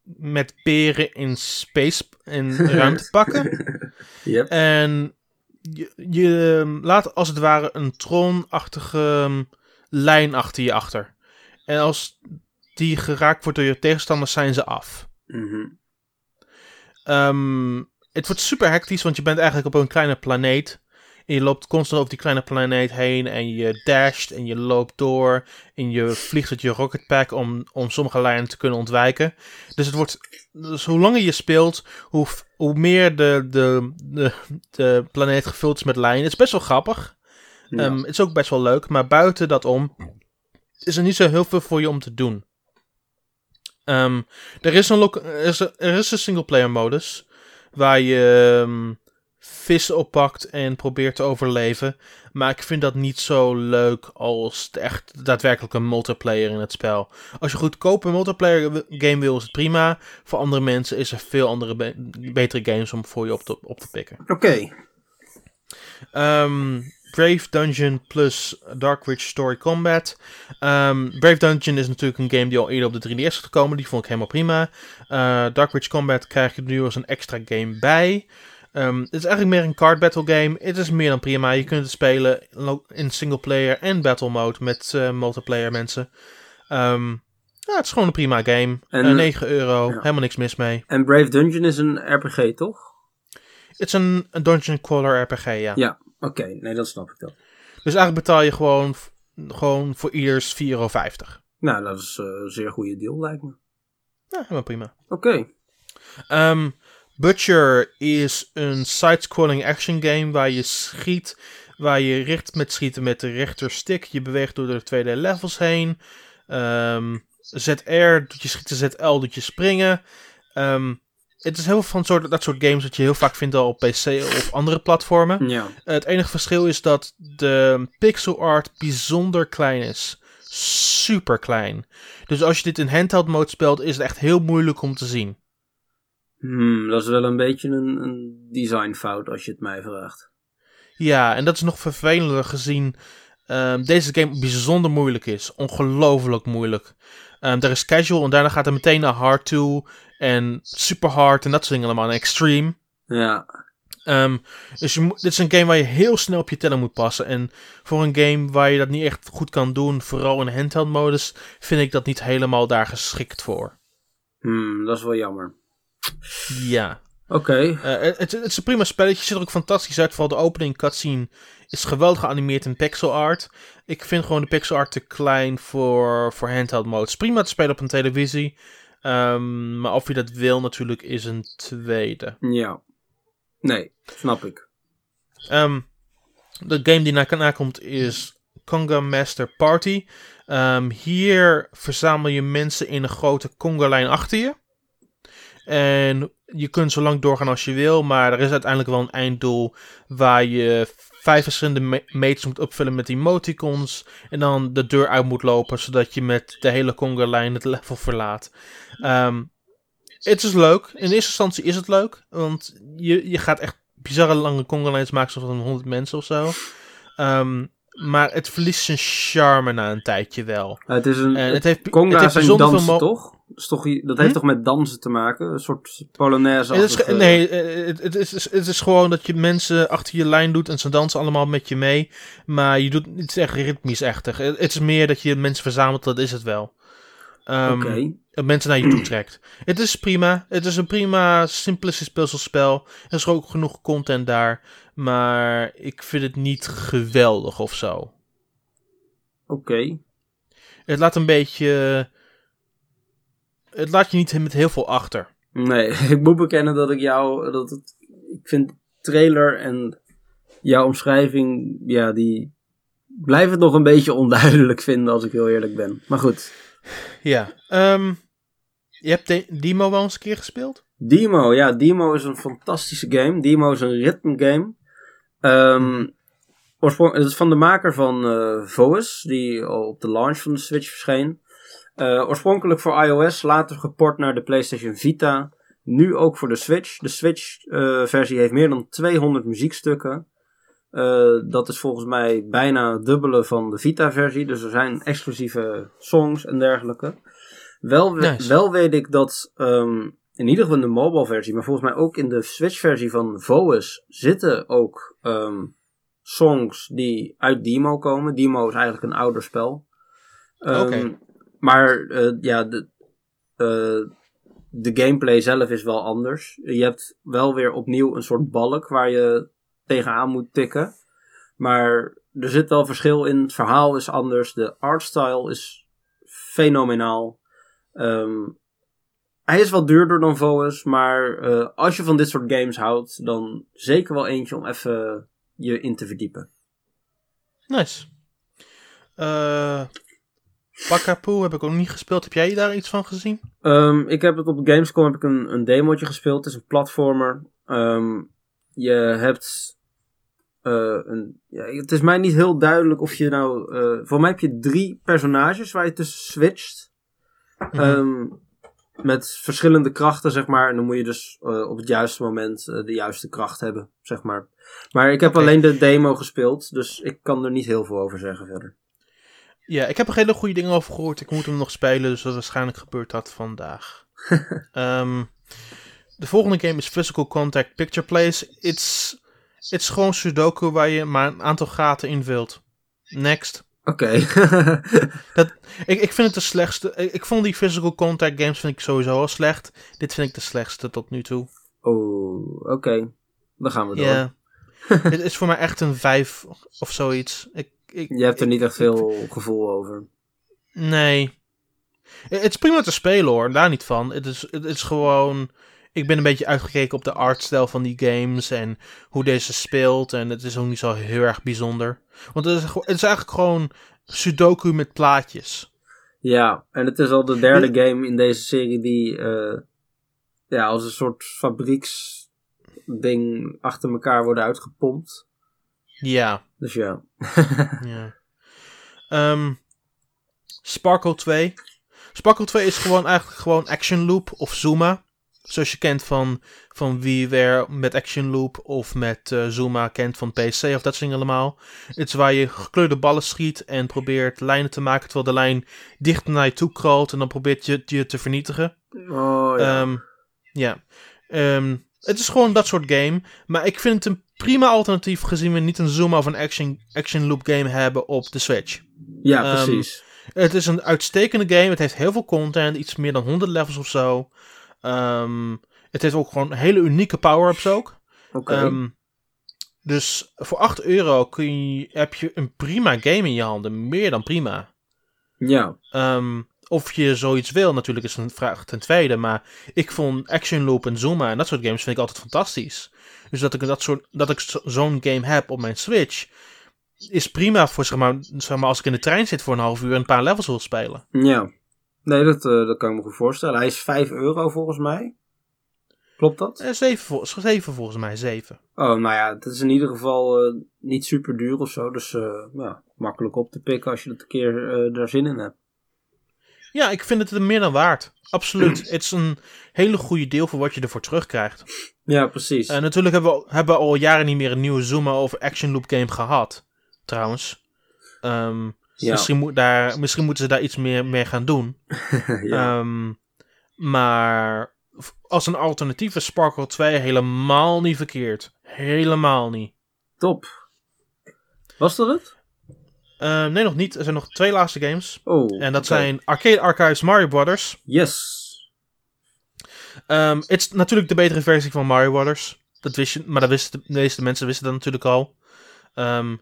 met peren in space, in <laughs> ruimtepakken. Yep. En je, je ehm, laat als het ware een tronachtige ehm, lijn achter je achter. En als die geraakt wordt door je tegenstanders, zijn ze af. Mhm. Ehm, het wordt super hectisch, want je bent eigenlijk op een kleine planeet. En je loopt constant over die kleine planeet heen. En je dasht en je loopt door. En je vliegt met je rocketpack om, om sommige lijnen te kunnen ontwijken. Dus het wordt. Dus hoe langer je speelt, hoe, hoe meer de, de, de, de planeet gevuld is met lijnen. Het is best wel grappig. Ja. Ehm, het is ook best wel leuk. Maar buiten dat om. Is er niet zo heel veel voor je om te doen. Ehm, er is een, er is er is een singleplayer modus. Waar je ehm, vissen oppakt en probeert te overleven. Maar ik vind dat niet zo leuk als de echt daadwerkelijk een multiplayer in het spel. Als je goedkoop een multiplayer game wil, is het prima. Voor andere mensen is er veel andere be- betere games om voor je op te, op te pikken. Oké. Ehm, Brave Dungeon plus Dark Ridge Story Combat. Ehm, Brave Dungeon is natuurlijk een game die al eerder op de 3DS is gekomen. Die vond ik helemaal prima. Eh, Dark Ridge Combat krijg je nu als een extra game bij. Ehm, het is eigenlijk meer een card battle game. Het is meer dan prima. Je kunt het spelen in single player en battle mode met eh, multiplayer mensen. Ehm, ja, het is gewoon een prima game. En, Eh, 9 euro, ja. helemaal niks mis mee. En Brave Dungeon is een RPG, toch? Het is een, een dungeon crawler RPG, ja. Ja. Oké, nee, dat snap ik dan. Dus eigenlijk betaal je gewoon, gewoon voor ieders 4,50 euro. Nou, dat is eh, een zeer goede deal, lijkt me. Ja, helemaal prima. Oké. Ehm Butcher is een side-scrolling action game waar je schiet, waar je richt met schieten met de rechterstick. Je beweegt door de tweede levels heen. Ehm, ZR doet je schieten, ZL doet je springen. Ehm, het is heel veel van soort, dat soort games dat je heel vaak vindt al op PC of andere platformen. Ja. Het enige verschil is dat de pixel art bijzonder klein is. Super klein. Dus als je dit in handheld mode speelt, is het echt heel moeilijk om te zien. Hmm, dat is wel een beetje een, een designfout als je het mij vraagt. Ja, en dat is nog vervelender gezien ehm, deze game bijzonder moeilijk is. Ongelooflijk moeilijk. Ehm er is casual en daarna gaat er meteen naar hard toe. En super hard en dat soort dingen allemaal. En extreme. Ja. Ehm, dus je dit is een game waar je heel snel op je teller moet passen. En voor een game waar je dat niet echt goed kan doen, vooral in handheld modus, vind ik dat niet helemaal daar geschikt voor. Hmm, dat is wel jammer. Ja. Oké. Eh, het, het is een prima spelletje, ziet er ook fantastisch uit. Vooral de opening cutscene is geweldig geanimeerd in pixel art. Ik vind gewoon de pixel art te klein voor, voor handheld mode. Het is prima te spelen op een televisie. Ehm, maar of je dat wil natuurlijk is een tweede. Ja. Nee, snap ik. Ehm, de game die daarna komt is Conga Master Party. Ehm, hier verzamel je mensen in een grote Conga-lijn achter je. En je kunt zo lang doorgaan als je wil, maar er is uiteindelijk wel een einddoel waar je vijf verschillende mates moet opvullen met emoticons. En dan de deur uit moet lopen, zodat je met de hele Conga-lijn het level verlaat. Ehm, het is leuk. In eerste instantie is het leuk, want je, je gaat echt bizarre lange Conga-lijns maken, zoals van 100 mensen of zo. Ehm, maar het verliest zijn charme na een tijdje wel. Het is een... En het heeft, Conga het heeft zijn dansen, toch? Dat, is toch? dat heeft Hm? toch met dansen te maken? Een soort polonaise Het is, nee, eh, het, het, is, het is gewoon dat je mensen achter je lijn doet en ze dansen allemaal met je mee. Maar je doet het is echt ritmisch echtig. Het is meer dat je mensen verzamelt, dat is het wel. Ehm, Oké. en mensen naar je toe trekt. Het is prima. Het is een prima, simplistisch puzzelspel. Er is ook genoeg content daar. Maar ik vind het niet geweldig of zo. Oké. Het laat een beetje. Het laat je niet met heel veel achter. Nee, <laughs> ik moet bekennen dat ik jou... Dat het, ik vind trailer en jouw omschrijving... Ja, die... Blijf het nog een beetje onduidelijk vinden als ik heel eerlijk ben. Maar goed. Ja. ehm, je hebt de Demo wel eens een keer gespeeld? Demo, ja, Demo is een fantastische game. Demo is een ritme game. Oorsprong- het is van de maker van eh Vous, die al op de launch van de Switch verscheen. Eh, oorspronkelijk voor iOS, later geport naar de PlayStation Vita. Nu ook voor de Switch. De Switch-versie heeft meer dan 200 muziekstukken. Eh, dat is volgens mij bijna het dubbele van de Vita-versie. Dus er zijn exclusieve songs en dergelijke. Wel, we- Nice. wel weet ik dat ehm, in ieder geval in de mobile versie, maar volgens mij ook in de Switch versie van Vous zitten ook ehm, songs die uit Demo komen. Demo is eigenlijk een ouder spel. Ehm, Oké. Maar eh, ja, de, eh, de gameplay zelf is wel anders. Je hebt wel weer opnieuw een soort balk waar je tegenaan moet tikken. Maar er zit wel verschil in. Het verhaal is anders. De artstyle is fenomenaal. Ehm, hij is wat duurder dan Vous, maar eh, als je van dit soort games houdt, dan zeker wel eentje om even je in te verdiepen. Nice. Eh Pakapoe heb ik ook niet gespeeld. Heb jij daar iets van gezien? Ehm, ik heb het op Gamescom heb ik een, een demootje gespeeld. Het is een platformer. Ehm, je hebt eh, een. Ja, het is mij niet heel duidelijk of je nou. eh voor mij heb je drie personages waar je tussen switcht. Ehm, met verschillende krachten, zeg maar. En dan moet je dus eh, op het juiste moment de juiste kracht hebben, zeg maar. Maar ik heb alleen de demo gespeeld, dus ik kan er niet heel veel over zeggen verder. Ja, ik heb er hele goede dingen over gehoord. Ik moet hem nog spelen, dus dat waarschijnlijk gebeurt dat vandaag. <laughs> Ehm, de volgende game is Physical Contact Picture Place. It's, it's gewoon Sudoku waar je maar een aantal gaten invult. Next. Oké. <laughs> Ik, ik vind het de slechtste. Ik, ik vond die Physical Contact games vind ik sowieso al slecht. Dit vind ik de slechtste tot nu toe. oh, oké. Dan gaan we door. Ja. <laughs> Het is voor mij echt een 5 of zoiets. Ik, ik, Je hebt er ik- niet echt veel gevoel over. Nee. Het is prima te spelen hoor, daar niet van. Het is, het is gewoon. Ik ben een beetje uitgekeken op de artstijl van die games en hoe deze speelt. En het is ook niet zo heel erg bijzonder. Want het is, het is eigenlijk gewoon Sudoku met plaatjes. Ja, en het is al de derde game in deze serie die uh, ja, als een soort fabrieksding achter elkaar worden uitgepompt. Ja. Dus ja. <laughs> ja. Um, Sparkle 2. Sparkle 2 is gewoon eigenlijk gewoon Action Loop of Zuma. Zoals je kent van, van WiiWare met Action Loop of met uh, Zuma kent van PC of dat soort dingen allemaal. Het is waar je gekleurde ballen schiet en probeert lijnen te maken terwijl de lijn dicht naar je toe crawlt en dan probeert je je te vernietigen. Oh ja. Um, ja. Um, het is gewoon dat soort game. Maar ik vind het een prima alternatief gezien we niet een Zuma of een Action, action Loop game hebben op de Switch. Ja, um, precies. Het is een uitstekende game. Het heeft heel veel content. Iets meer dan 100 levels of zo. Um, het heeft ook gewoon hele unieke power-ups ook. Okay. Um, dus voor 8 euro kun je, heb je een prima game in je handen. Meer dan prima. Ja. Um, of je zoiets wil, natuurlijk is een vraag ten tweede. Maar ik vond Action Loop en Zuma en dat soort games vind ik altijd fantastisch. Dus dat ik, dat soort, dat ik zo'n game heb op mijn Switch is prima voor zeg maar, zeg maar als ik in de trein zit voor een half uur en een paar levels wil spelen. Ja. Nee, dat, uh, dat kan ik me goed voorstellen. Hij is 5 euro volgens mij. Klopt dat? Eh, 7, 7 volgens mij, 7. Oh, nou ja, het is in ieder geval uh, niet super duur of zo. Dus uh, ja, makkelijk op te pikken als je dat een keer daar zin in hebt. Ja, ik vind het er meer dan waard. Absoluut. <clears throat> het is een hele goede deel voor wat je ervoor terugkrijgt. Ja, precies. En natuurlijk hebben we, hebben we al jaren niet meer een nieuwe Zuma of Action Loop game gehad. Trouwens. Um, ja. misschien, moet daar, misschien moeten ze daar iets meer mee gaan doen. <laughs> ja. um, maar als een alternatief is Sparkle 2 helemaal niet verkeerd. Helemaal niet. Top. Was dat het? Uh, nee, nog niet. Er zijn nog twee laatste games. Oh, en dat okay. zijn Arcade Archives Mario Brothers. Yes. Um, het is natuurlijk de betere versie van Mario Brothers. Dat wist je, maar dat wisten de, de meeste mensen wisten dat natuurlijk al. Um,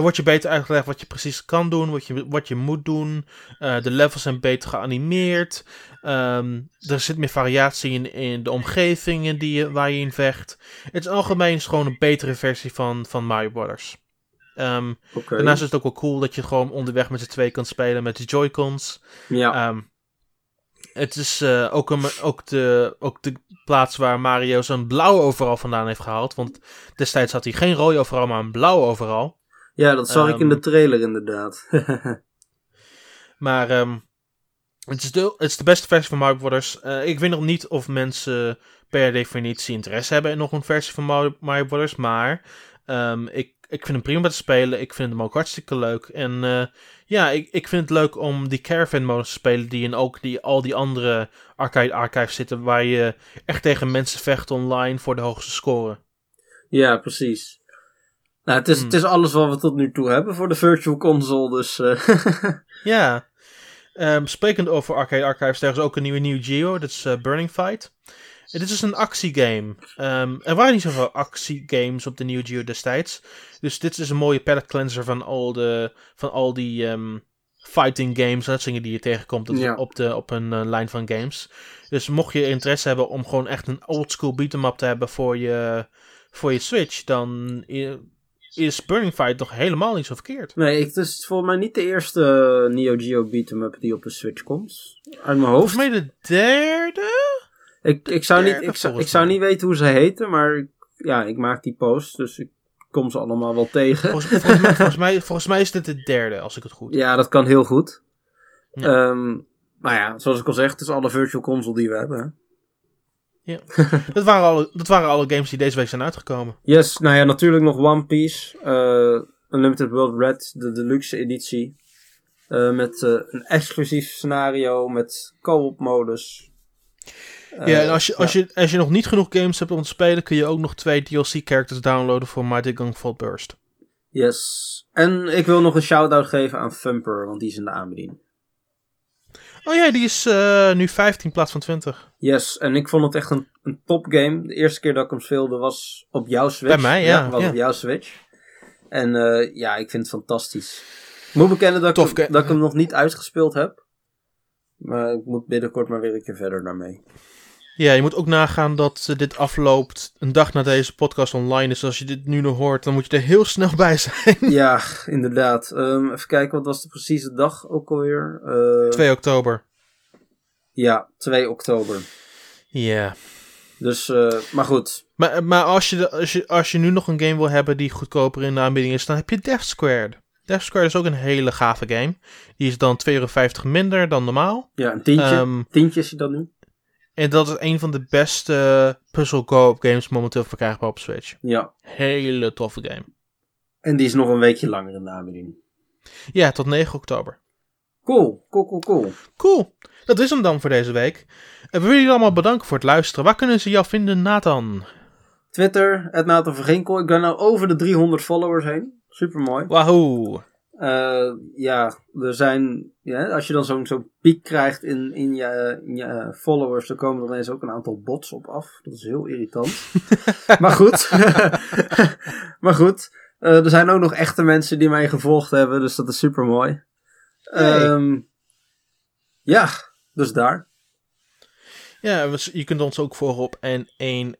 wordt je beter uitgelegd wat je precies kan doen, wat je, wat je moet doen. Uh, de levels zijn beter geanimeerd. Um, er zit meer variatie in, in de omgevingen die je, waar je in vecht. Het is algemeen is gewoon een betere versie van, van Mario Brothers. Um, okay. Daarnaast is het ook wel cool dat je gewoon onderweg met z'n twee kan spelen met de Joy-Cons. Ja. Um, het is uh, ook, een, ook, de, ook de plaats waar Mario zijn blauwe overal vandaan heeft gehaald. Want destijds had hij geen rode overal, maar een blauwe overal. Ja, dat zag um, ik in de trailer inderdaad. <laughs> maar um, het, is de, het is de beste versie van Mario Brothers. Uh, ik weet nog niet of mensen per definitie interesse hebben in nog een versie van Mario, Mario Brothers. Maar um, ik, ik vind hem prima te spelen. Ik vind hem ook hartstikke leuk. En uh, ja, ik, ik vind het leuk om die caravan modus te spelen. Die in ook die, al die andere arcade archives zitten. Waar je echt tegen mensen vecht online voor de hoogste score. Ja, precies. Nou, het is, hmm. het is alles wat we tot nu toe hebben voor de Virtual Console, dus... Uh... <laughs> ja. Um, sprekend over Arcade Archives, er is ook een nieuwe New Geo, dat is uh, Burning Fight. Dit is een actiegame. Um, er waren niet zoveel actiegames op de New Geo destijds. Dus dit is een mooie palette cleanser van al, de, van al die um, fighting games, dat dingen die je tegenkomt op, ja. op, de, op een uh, lijn van games. Dus mocht je interesse hebben om gewoon echt een oldschool beat'em up te hebben voor je, voor je Switch, dan is Burning Fight toch helemaal niet zo verkeerd. Nee, het is volgens mij niet de eerste uh, Neo Geo beat'em up die op de Switch komt. Uit mijn hoofd. Volgens mij de derde? Ik, ik, zou, niet, ik, zou, ik zou niet weten hoe ze heten, maar ja, ik maak die post, dus ik kom ze allemaal wel tegen. Volgens, volgens, mij, volgens, mij, volgens mij is dit de derde, als ik het goed Ja, dat kan heel goed. Ja. Um, maar ja, zoals ik al zeg, het is alle virtual console die we hebben. Ja. <laughs> dat, waren alle, dat waren alle games die deze week zijn uitgekomen. Yes, nou ja, natuurlijk nog One Piece. Uh, Unlimited World Red, de deluxe editie. Uh, met uh, een exclusief scenario, met co-op modus. ja, en als je, als, je, als je nog niet genoeg games hebt om te spelen, kun je ook nog twee DLC-characters downloaden voor Mighty Gung Full Burst. Yes. En ik wil nog een shout-out geven aan Thumper, want die is in de aanbieding. Oh ja, die is uh, nu 15 in plaats van 20. Yes, en ik vond het echt een, een top game. De eerste keer dat ik hem speelde was op jouw Switch. Bij mij, ja. was ja. op jouw Switch. En uh, ja, ik vind het fantastisch. Ik moet bekennen dat, Tof, ik, dat ik hem nog niet uitgespeeld heb. Maar ik moet binnenkort maar weer een keer verder daarmee. Ja, je moet ook nagaan dat dit afloopt een dag na deze podcast online is. Dus als je dit nu nog hoort, dan moet je er heel snel bij zijn. Ja, inderdaad. Ehm, even kijken, wat was de precieze dag ook alweer? Eh, 2 oktober. Ja, 2 oktober. Ja. Dus, eh, maar goed. Maar, maar als, je, de- als, je, als je nu nog een game wil hebben die goedkoper in de aanbieding is, dan heb je Death Squared. Death Squared is ook een hele gave game. Die is dan 2,50 euro minder dan normaal. Ja, een tientje. Ehm, tientje is hij dan nu? En dat is een van de beste puzzle co-op games momenteel verkrijgbaar op Switch. Ja. Hele toffe game. En die is nog een weekje langer in de aanbieding. Ja, tot 9 oktober. Cool, cool, cool, cool. Cool. Dat is hem dan voor deze week. En we willen jullie allemaal bedanken voor het luisteren. Waar kunnen ze jou vinden, Nathan? Twitter, het Nathan van Ginkel. Ik ben nou over de 300 followers heen. Super mooi. Wahoo. Eh, ja, er zijn. Ja, als je dan zo'n zo'n piek krijgt in, in je, in je eh, followers, dan komen er ineens ook een aantal bots op af. Dat is heel irritant. <laughs> maar goed. <laughs> maar goed. eh, er zijn ook nog echte mensen die mij gevolgd hebben, dus dat is super mooi. Hey. ja, dus daar. Ja, je kunt ons ook volgen op N1.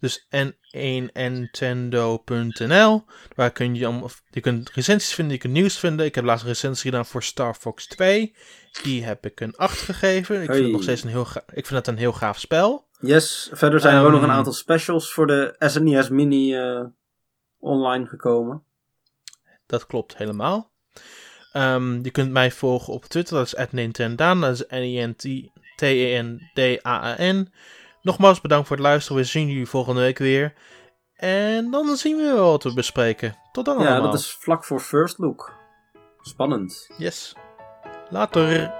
Dus n1nintendo.nl. Waar kun je, je kunt recensies vinden, je kunt nieuws vinden. Ik heb laatst een recensie gedaan voor Star Fox 2. Die heb ik een 8 gegeven. Ik vind het nog steeds een heel, ik vind het een heel gaaf spel. Yes, verder zijn er ook nog een Ehm. aantal specials voor de SNES Mini eh, online gekomen. Dat klopt helemaal. Ehm, je kunt mij volgen op Twitter, dat is @nintendaan, dat is N-I-N-T-E-N-D-A-A-N. Nogmaals bedankt voor het luisteren, we zien jullie volgende week weer. En dan zien we wel wat we bespreken. Tot dan Ja, allemaal. dat is vlak voor First Look. Spannend. Yes. Later.